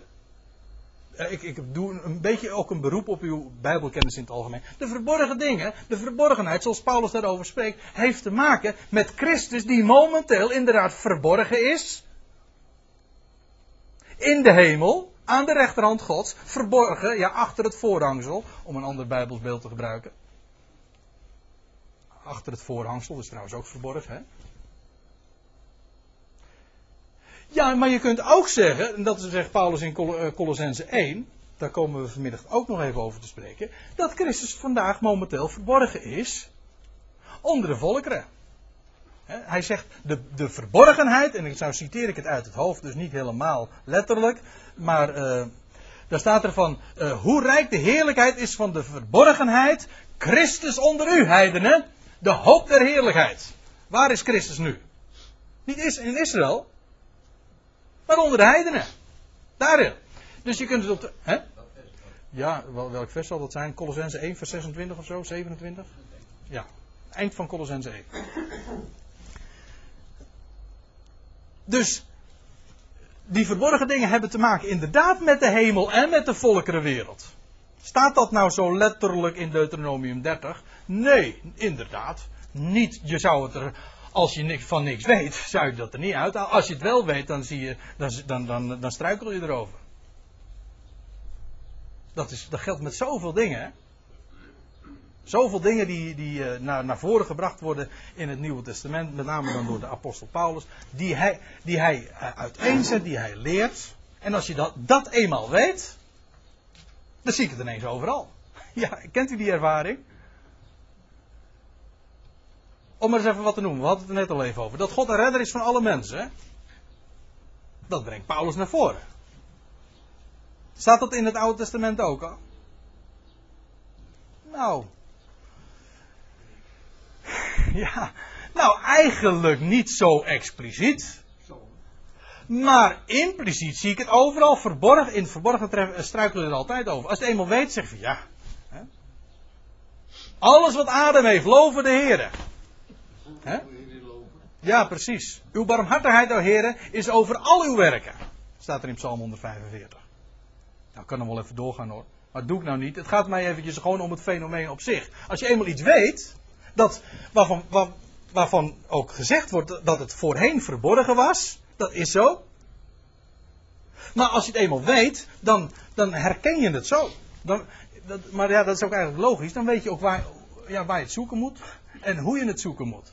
Ik, ik doe een beetje ook een beroep op uw Bijbelkennis in het algemeen. De verborgen dingen, de verborgenheid, zoals Paulus daarover spreekt, heeft te maken met Christus die momenteel inderdaad verborgen is. In de hemel, aan de rechterhand Gods, verborgen, ja, achter het voorhangsel, om een ander Bijbelsbeeld te gebruiken. Achter het voorhangsel is trouwens ook verborgen, hè? Ja, maar je kunt ook zeggen, en dat zegt Paulus in eh, Colossense 1, daar komen we vanmiddag ook nog even over te spreken, dat Christus vandaag momenteel verborgen is onder de volkeren. Hij zegt de, de verborgenheid, en zo citeer ik het uit het hoofd, dus niet helemaal letterlijk, maar uh, daar staat er van, uh, hoe rijk de heerlijkheid is van de verborgenheid, Christus onder u, heidenen, de hoop der heerlijkheid. Waar is Christus nu? Niet in Israël, maar onder de heidenen. Daarin. Dus je kunt het op de. Hè? Ja, welk vers zal dat zijn? Colossense 1, vers 26 of zo? 27? Ja, eind van Colossense 1. Dus die verborgen dingen hebben te maken inderdaad met de hemel en met de volkerenwereld. Staat dat nou zo letterlijk in Deuteronomium 30? Nee, inderdaad. Niet, je zou het er, als je van niks weet, zou je dat er niet uit. Als je het wel weet, dan, zie je, dan, dan, dan, dan struikel je erover. Dat, is, dat geldt met zoveel dingen. Zoveel dingen die, die uh, naar, naar voren gebracht worden in het Nieuwe Testament, met name dan door de apostel Paulus, die hij, die hij uh, uiteenzet, die hij leert. En als je dat, dat eenmaal weet, dan zie ik het ineens overal. Ja, kent u die ervaring? Om maar eens even wat te noemen. We hadden het er net al even over. Dat God een redder is van alle mensen. Dat brengt Paulus naar voren. Staat dat in het Oude Testament ook al? Nou. Ja. Nou, eigenlijk niet zo expliciet. Maar impliciet zie ik het overal verborgen. In het verborgen struikelen we er altijd over. Als het eenmaal weet, zeg je ja. Hè? Alles wat adem heeft, loven de Heer. Ja, precies. Uw barmhartigheid, o Heer, is over al uw werken. Staat er in Psalm 145. Nou, ik kan hem wel even doorgaan hoor. Maar dat doe ik nou niet. Het gaat mij eventjes gewoon om het fenomeen op zich. Als je eenmaal iets weet, dat, waarvan, waar, waarvan ook gezegd wordt dat het voorheen verborgen was, dat is zo. Maar als je het eenmaal weet, dan, dan herken je het zo. Dat, maar ja, dat is ook eigenlijk logisch. Dan weet je ook waar, ja, waar je het zoeken moet en hoe je het zoeken moet.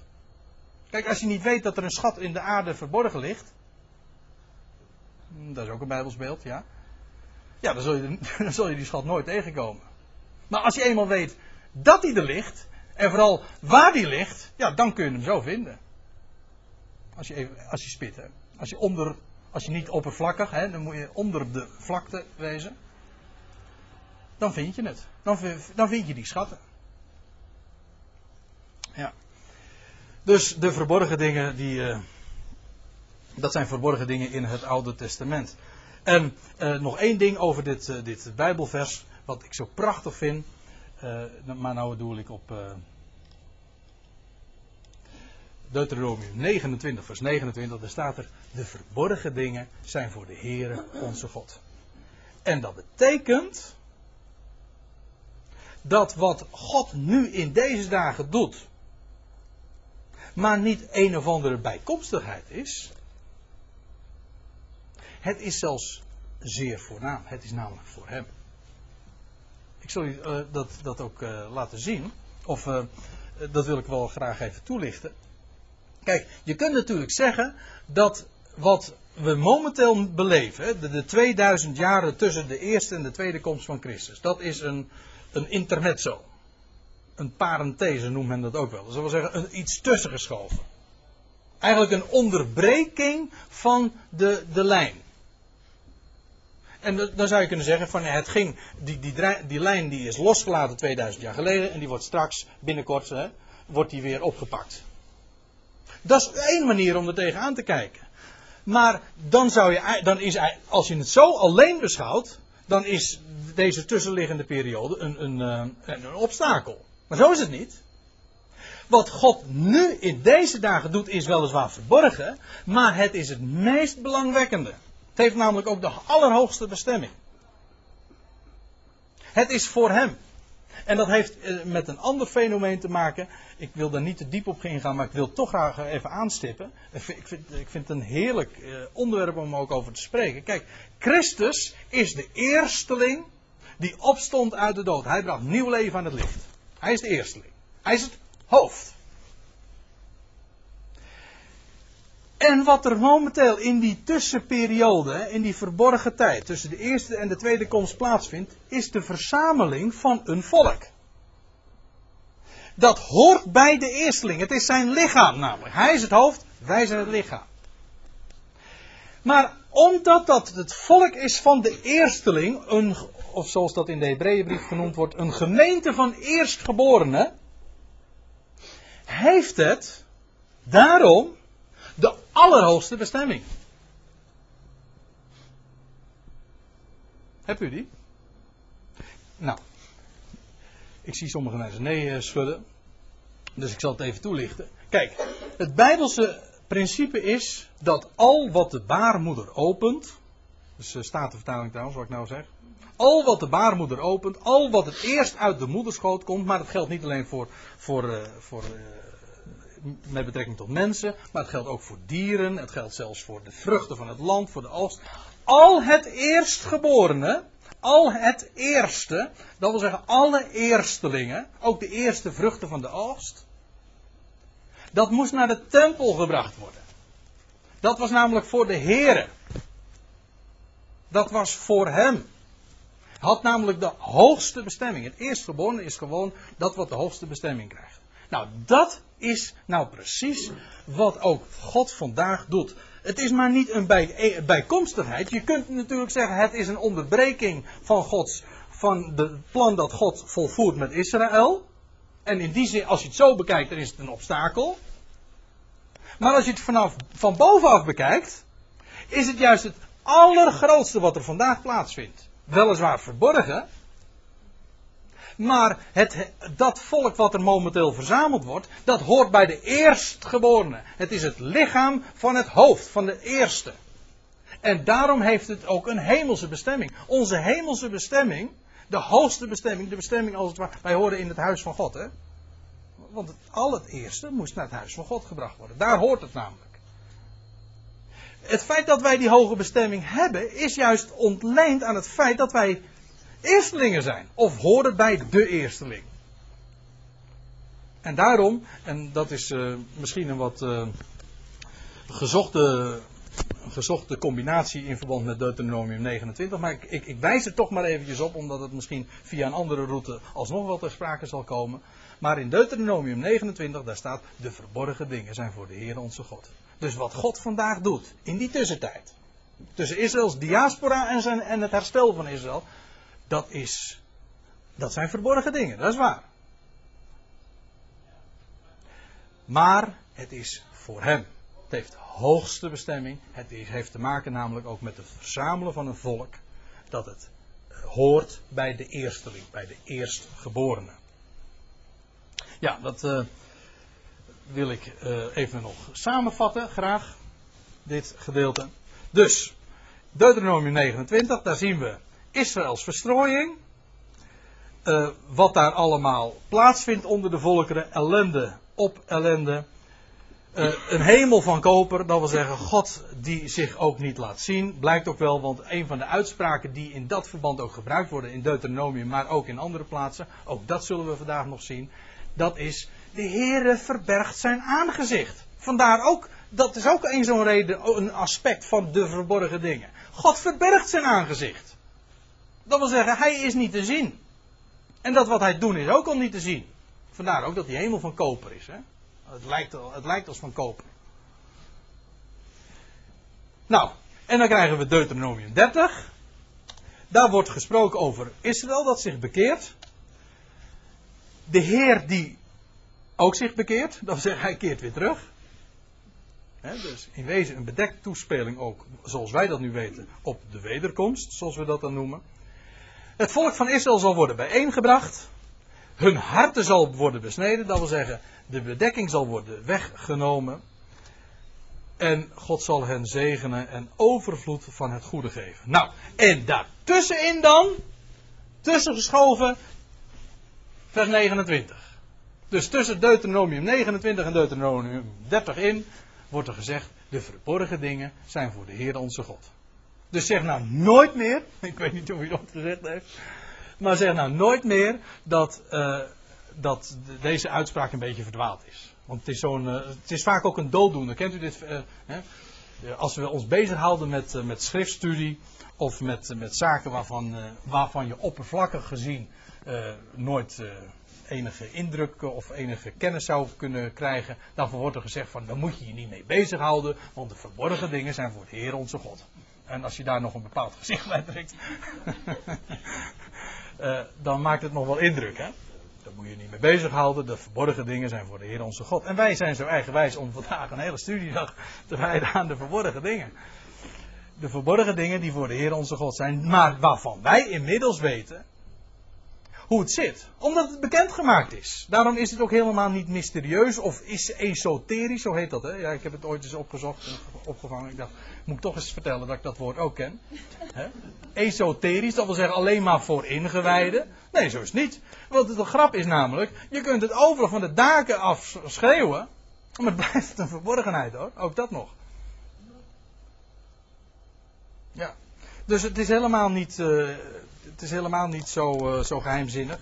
Kijk, als je niet weet dat er een schat in de aarde verborgen ligt. Dat is ook een Bijbelsbeeld, ja. Ja, dan zul, je, dan zul je die schat nooit tegenkomen. Maar als je eenmaal weet dat die er ligt, en vooral waar die ligt, ja, dan kun je hem zo vinden. Als je, even, als je spit, hè. Als je, onder, als je niet oppervlakkig, hè, dan moet je onder de vlakte wezen. Dan vind je het. Dan, dan vind je die schatten. Ja. Dus de verborgen dingen, die, uh, dat zijn verborgen dingen in het Oude Testament. En uh, nog één ding over dit, uh, dit Bijbelvers, wat ik zo prachtig vind. Maar nou doe ik op Deuteronomium 29, vers 29, daar staat er: De verborgen dingen zijn voor de Heere onze God. En dat betekent dat wat God nu in deze dagen doet, maar niet een of andere bijkomstigheid is. Het is zelfs zeer voornaam. Het is namelijk voor Hem. Ik zal u uh, dat, dat ook uh, laten zien. Of uh, dat wil ik wel graag even toelichten. Kijk, je kunt natuurlijk zeggen dat wat we momenteel beleven, de, de 2000 jaren tussen de eerste en de tweede komst van Christus, dat is een, een intermezzo. Een parenthese noemt men dat ook wel. Dat wil zeggen, een, iets tussengeschoven. Eigenlijk een onderbreking van de, de lijn. En dan zou je kunnen zeggen van het ging, die, die, die lijn die is losgelaten 2000 jaar geleden en die wordt straks binnenkort hè, wordt die weer opgepakt. Dat is één manier om er tegenaan te kijken. Maar dan zou je, dan is, als je het zo alleen beschouwt, dan is deze tussenliggende periode een, een, eh, een, een obstakel. Maar zo is het niet. Wat God nu in deze dagen doet, is weliswaar verborgen, maar het is het meest belangwekkende. Heeft namelijk ook de allerhoogste bestemming. Het is voor Hem. En dat heeft eh, met een ander fenomeen te maken. Ik wil daar niet te diep op ingaan, maar ik wil toch graag even aanstippen. Ik vind, ik vind het een heerlijk eh, onderwerp om ook over te spreken. Kijk, Christus is de eersteling die opstond uit de dood. Hij bracht nieuw leven aan het licht. Hij is de eersteling. Hij is het hoofd. En wat er momenteel in die tussenperiode, in die verborgen tijd, tussen de eerste en de tweede komst plaatsvindt, is de verzameling van een volk. Dat hoort bij de eersteling. Het is zijn lichaam namelijk. Hij is het hoofd, wij zijn het lichaam. Maar omdat dat het volk is van de eersteling, een, of zoals dat in de Hebreeënbrief genoemd wordt, een gemeente van eerstgeborenen, heeft het daarom allerhoogste bestemming. Hebt u die? Nou, ik zie sommigen naar zijn nee eh, schudden. Dus ik zal het even toelichten. Kijk, het Bijbelse principe is dat al wat de baarmoeder opent. Dus uh, staat de vertaling trouwens, wat ik nou zeg. Al wat de baarmoeder opent, al wat het eerst uit de moederschoot komt, maar dat geldt niet alleen voor, voor, uh, voor met betrekking tot mensen, maar het geldt ook voor dieren, het geldt zelfs voor de vruchten van het land, voor de oogst. Al het eerstgeborene, al het eerste, dat wil zeggen alle eerstelingen, ook de eerste vruchten van de oogst, dat moest naar de tempel gebracht worden. Dat was namelijk voor de Here. Dat was voor hem. Had namelijk de hoogste bestemming. Het eerstgeborene is gewoon dat wat de hoogste bestemming krijgt. Nou, dat is nou precies wat ook God vandaag doet. Het is maar niet een bij, eh, bijkomstigheid. Je kunt natuurlijk zeggen, het is een onderbreking van Gods, van het plan dat God volvoert met Israël. En in die zin, als je het zo bekijkt, dan is het een obstakel. Maar als je het vanaf, van bovenaf bekijkt, is het juist het allergrootste wat er vandaag plaatsvindt. Weliswaar verborgen. Maar het, dat volk wat er momenteel verzameld wordt, dat hoort bij de eerstgeborenen. Het is het lichaam van het hoofd, van de eerste. En daarom heeft het ook een hemelse bestemming. Onze hemelse bestemming, de hoogste bestemming, de bestemming als het ware. Wij horen in het huis van God, hè? Want het eerste moest naar het huis van God gebracht worden. Daar hoort het namelijk. Het feit dat wij die hoge bestemming hebben, is juist ontleend aan het feit dat wij eerstelingen zijn. Of horen bij de eersteling. En daarom, en dat is uh, misschien een wat uh, gezochte, gezochte combinatie in verband met Deuteronomium 29, maar ik, ik, wijs er toch maar eventjes op, omdat het misschien via een andere route alsnog wel ter sprake zal komen. Maar in Deuteronomium 29, daar staat, de verborgen dingen zijn voor de Heer onze God. Dus wat God vandaag doet, in die tussentijd, tussen Israëls diaspora en, zijn, en het herstel van Israël, dat is, dat zijn verborgen dingen, dat is waar. Maar het is voor hem. Het heeft hoogste bestemming. Het heeft te maken namelijk ook met het verzamelen van een volk. Dat het hoort bij de eersteling, bij de eerstgeborene. Ja, dat uh, wil ik uh, even nog samenvatten, graag. Dit gedeelte. Dus, Deuteronomium 29, daar zien we Israëls verstrooiing. Uh, wat daar allemaal plaatsvindt onder de volkeren. Ellende op ellende. Uh, een hemel van koper, dat wil zeggen God die zich ook niet laat zien. Blijkt ook wel, want een van de uitspraken die in dat verband ook gebruikt worden in Deuteronomium, maar ook in andere plaatsen, ook dat zullen we vandaag nog zien. Dat is, de Heere verbergt zijn aangezicht. Vandaar ook, dat is ook een zo'n reden, een aspect van de verborgen dingen. God verbergt zijn aangezicht. Dat wil zeggen, hij is niet te zien. En dat wat hij doet is ook al niet te zien. Vandaar ook dat die hemel van koper is. Hè? Het, lijkt, het lijkt als van koper. Nou, en dan krijgen we Deuteronomium 30. Daar wordt gesproken over Israël dat zich bekeert. De Heer die ook zich bekeert. Dat wil zeggen, hij keert weer terug. dus in wezen een bedekte toespeling ook, zoals wij dat nu weten, op de wederkomst, zoals we dat dan noemen. Het volk van Israël zal worden bijeengebracht. Hun harten zal worden besneden. Dat wil zeggen, de bedekking zal worden weggenomen. En God zal hen zegenen en overvloed van het goede geven. Nou, en daartussenin dan, tussengeschoven, vers 29. Dus tussen Deuteronomium 29 en Deuteronomium 30 in, wordt er gezegd, de verborgen dingen zijn voor de Heer onze God. Dus zeg nou nooit meer, ik weet niet hoe hij dat gezegd heeft, maar zeg nou nooit meer dat, uh, dat deze uitspraak een beetje verdwaald is. Want het is, zo'n, uh, het is vaak ook een dooddoener. Kent u dit? Uh, hè? Als we ons bezighouden met, met schriftstudie of met, met zaken waarvan, waarvan je oppervlakkig gezien nooit enige indruk of enige kennis zou kunnen krijgen, dan wordt er gezegd van, dan moet je je niet mee bezighouden, want de verborgen dingen zijn voor de Heer onze God. En als je daar nog een bepaald gezicht bij trekt, uh, dan maakt het nog wel indruk. Hè? Daar moet je niet mee bezighouden. De verborgen dingen zijn voor de Heer onze God. En wij zijn zo eigenwijs om vandaag een hele studiedag te wijden aan de verborgen dingen. De verborgen dingen die voor de Heer onze God zijn, maar waarvan wij inmiddels weten hoe het zit. Omdat het bekendgemaakt is. Daarom is het ook helemaal niet mysterieus of is esoterisch, zo heet dat. Hè? Ja, ik heb het ooit eens opgezocht en opgevangen. Ik dacht, moet ik toch eens vertellen dat ik dat woord ook ken. Hè? Esoterisch, dat wil zeggen alleen maar voor ingewijden. Nee, zo is het niet. Want de grap is namelijk, je kunt het overal van de daken af schreeuwen. Maar het blijft een verborgenheid hoor, ook dat nog. Ja. Dus het is helemaal niet, uh, het is helemaal niet zo, uh, zo geheimzinnig.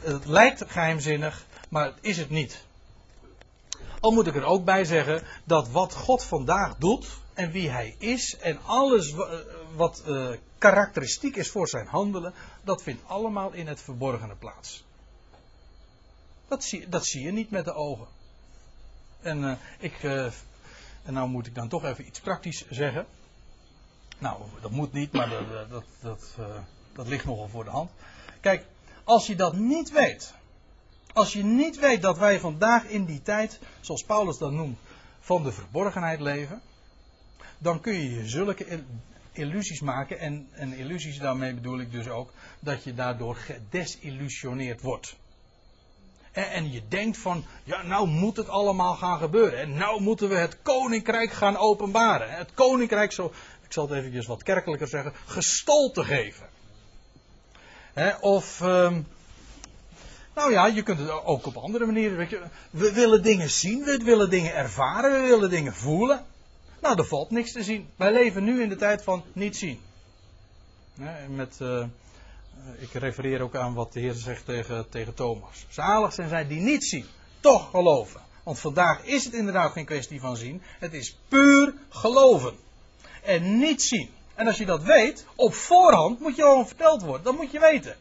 Het lijkt geheimzinnig, maar het is het niet. Al moet ik er ook bij zeggen dat wat God vandaag doet en wie hij is en alles eh, wat uh, karakteristiek is voor zijn handelen, dat vindt allemaal in het verborgene plaats. Dat zie, dat zie je niet met de ogen. En, ik, en nou moet ik dan toch even iets praktisch zeggen. Nou, dat moet niet, maar dat, dat, dat, dat ligt nogal voor de hand. Kijk, als je dat niet weet. Als je niet weet dat wij vandaag in die tijd, zoals Paulus dat noemt, van de verborgenheid leven. Dan kun je je zulke illusies maken. En, en illusies daarmee bedoel ik dus ook dat je daardoor gedesillusioneerd wordt. En, en, je denkt van, ja, nou moet het allemaal gaan gebeuren. En nou moeten we het koninkrijk gaan openbaren. Het koninkrijk, zo, ik zal het eventjes wat kerkelijker zeggen, gestolte geven. Of, um, nou ja, je kunt het ook op andere manieren. Je, we willen dingen zien, we willen dingen ervaren, we willen dingen voelen. Nou, er valt niks te zien. Wij leven nu in de tijd van niet zien. met, uh, ik refereer ook aan wat de Heer zegt tegen, tegen Thomas. Zalig zijn zij die niet zien, toch geloven. Want vandaag is het inderdaad geen kwestie van zien. Het is puur geloven. En niet zien. En als je dat weet, op voorhand moet je al verteld worden. Dat moet je weten.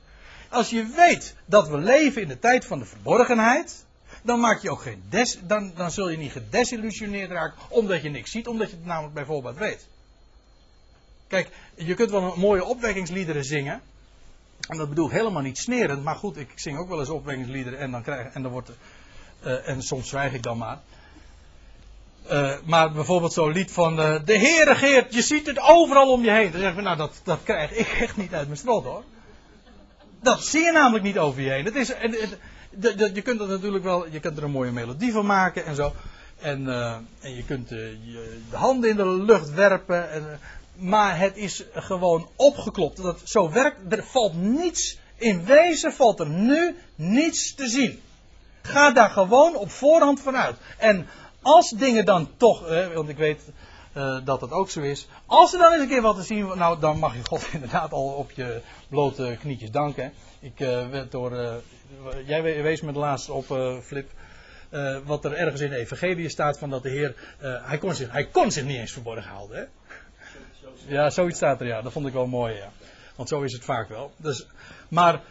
Als je weet dat we leven in de tijd van de verborgenheid, dan maak je ook geen des, dan, dan zul je niet gedesillusioneerd raken omdat je niks ziet, omdat je het namelijk bijvoorbeeld weet. Kijk, je kunt wel mooie opwekkingsliederen zingen. En dat bedoel ik helemaal niet snerend, maar goed, ik zing ook wel eens opwekkingsliederen en dan krijg en dan wordt uh, en soms zwijg ik dan maar. Uh, maar bijvoorbeeld zo'n lied van uh, de Heer regeert, je ziet het overal om je heen. Dan zeggen we, nou dat, dat krijg ik echt niet uit mijn strot hoor. Dat zie je namelijk niet over je heen. Het is, de, je kunt er natuurlijk wel, je kunt er een mooie melodie van maken en zo. En, uh, en je kunt je, de handen in de lucht werpen. En, maar het is gewoon opgeklopt. Dat zo werkt. Er valt niets. In wezen valt er nu niets te zien. Ga daar gewoon op voorhand vanuit. En als dingen dan toch, want ik weet uh, dat dat ook zo is. Als er dan eens een keer wat te zien nou dan mag je God inderdaad al op je blote knietjes danken. Ik uh, werd door, uh, jij wees me de laatste op, Flip, wat er ergens in de evangelie staat van dat de Heer, hij, kon zich, hij kon zich niet eens verborgen houden. Hè? Ja, zoiets staat er, ja. Dat vond ik wel mooi, ja. Want zo is het vaak wel. Dus, maar,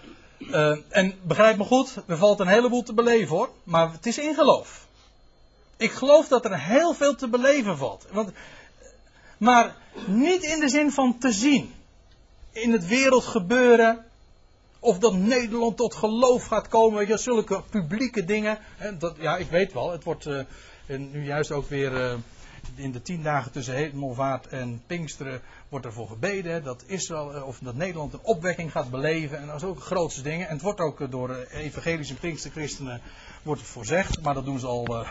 en begrijp me goed, er valt een heleboel te beleven hoor. Maar het is in geloof. Ik geloof dat er heel veel te beleven valt. Want, maar niet in de zin van te zien. In het wereldgebeuren. Of dat Nederland tot geloof gaat komen. Je, zulke publieke dingen. Dat, ja, ik weet wel. Het wordt uh, nu juist ook weer. Uh, in de tien dagen tussen hemelvaart en Pinksteren wordt ervoor gebeden dat Israël eh, of dat Nederland een opwekking gaat beleven. En dat is ook grootste dingen. En het wordt ook door evangelische Pinksterchristenen wordt het voorzegd. Maar dat doen ze al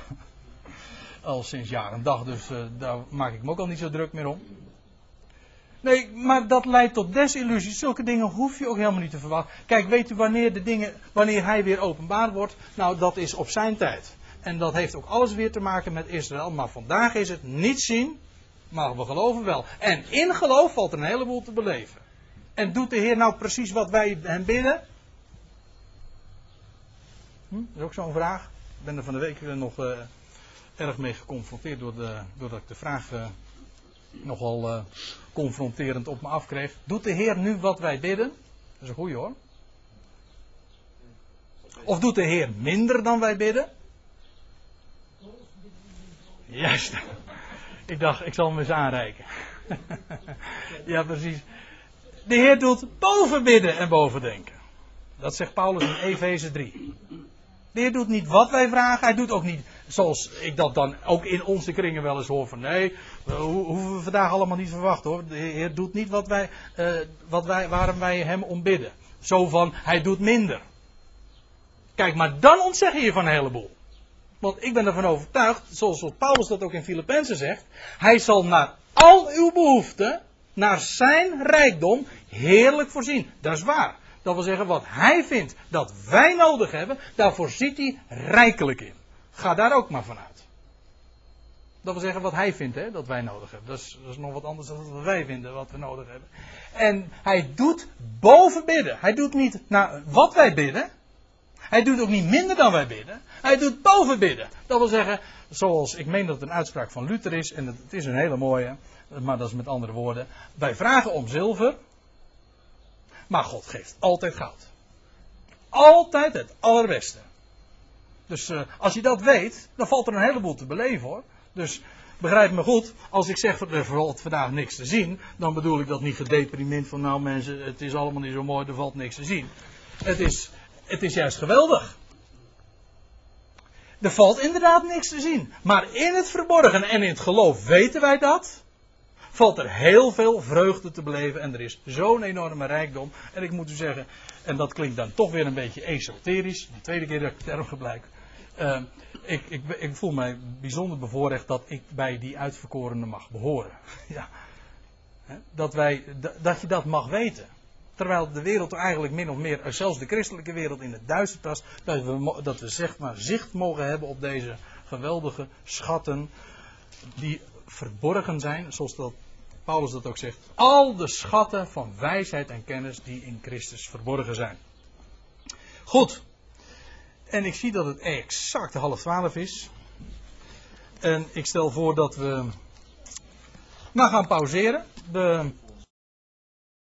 al sinds jaar en dag, dus uh, daar maak ik me ook al niet zo druk meer om. Nee, maar dat leidt tot desillusie. Zulke dingen hoef je ook helemaal niet te verwachten. Kijk, weet u wanneer de dingen, wanneer hij weer openbaar wordt? Nou, dat is op zijn tijd. En dat heeft ook alles weer te maken met Israël. Maar vandaag is het niet zien, maar we geloven wel. En in geloof valt er een heleboel te beleven. En doet de Heer nou precies wat wij hem bidden? Hm? Dat is ook zo'n vraag. Ik ben er van de week nog uh, erg mee geconfronteerd door de, doordat ik de vraag uh, nogal uh, confronterend op me afkreeg. Doet de Heer nu wat wij bidden? Dat is een goeie hoor. Of doet de Heer minder dan wij bidden? Juist. Ik dacht, ik zal hem eens aanreiken. ja, precies. De Heer doet boven bidden en boven denken. Dat zegt Paulus in Efeze 3. De Heer doet niet wat wij vragen, hij doet ook niet zoals ik dat dan ook in onze kringen wel eens hoor van nee, we hoeven we vandaag allemaal niet verwachten hoor. De Heer doet niet wat wij, uh, wat wij, waarom wij hem ombidden. Zo van, hij doet minder. Kijk, maar dan ontzeg je van een heleboel. Want ik ben ervan overtuigd, zoals Paulus dat ook in Filippenzen zegt, hij zal naar al uw behoeften, naar zijn rijkdom, heerlijk voorzien. Dat is waar. Dat wil zeggen, wat hij vindt dat wij nodig hebben, daarvoor ziet hij rijkelijk in. Ga daar ook maar vanuit. Dat wil zeggen wat hij vindt hè, dat wij nodig hebben. Dat is, dat is nog wat anders dan wat wij vinden wat we nodig hebben. En hij doet boven bidden. Hij doet niet naar wat wij bidden. Hij doet ook niet minder dan wij bidden. Hij doet boven bidden. Dat wil zeggen, zoals ik meen dat het een uitspraak van Luther is. En het is een hele mooie. Maar dat is met andere woorden. Wij vragen om zilver. Maar God geeft altijd goud. Altijd het allerbeste. Dus uh, als je dat weet, dan valt er een heleboel te beleven hoor. Dus begrijp me goed, als ik zeg er valt vandaag niks te zien, dan bedoel ik dat niet gedeprimeerd van nou mensen, het is allemaal niet zo mooi, er valt niks te zien. Het is, het is juist geweldig. Er valt inderdaad niks te zien. Maar in het verborgen en in het geloof weten wij dat. Valt er heel veel vreugde te beleven. En er is zo'n enorme rijkdom. En ik moet u zeggen, en dat klinkt dan toch weer een beetje esoterisch. De tweede keer dat ik de term gebruik. Uh, ik, ik, ik, voel mij bijzonder bevoorrecht dat ik bij die uitverkorenen mag behoren. ja. Dat, wij, dat je dat mag weten. Terwijl de wereld eigenlijk min of meer, eh, zelfs de christelijke wereld in het duister tast. Dat we, dat we zeg maar zicht mogen hebben op deze geweldige schatten. Die verborgen zijn, zoals dat Paulus dat ook zegt. Al de schatten van wijsheid en kennis die in Christus verborgen zijn. Goed. En ik zie dat het exact half twaalf is. En ik stel voor dat we nou gaan pauzeren. De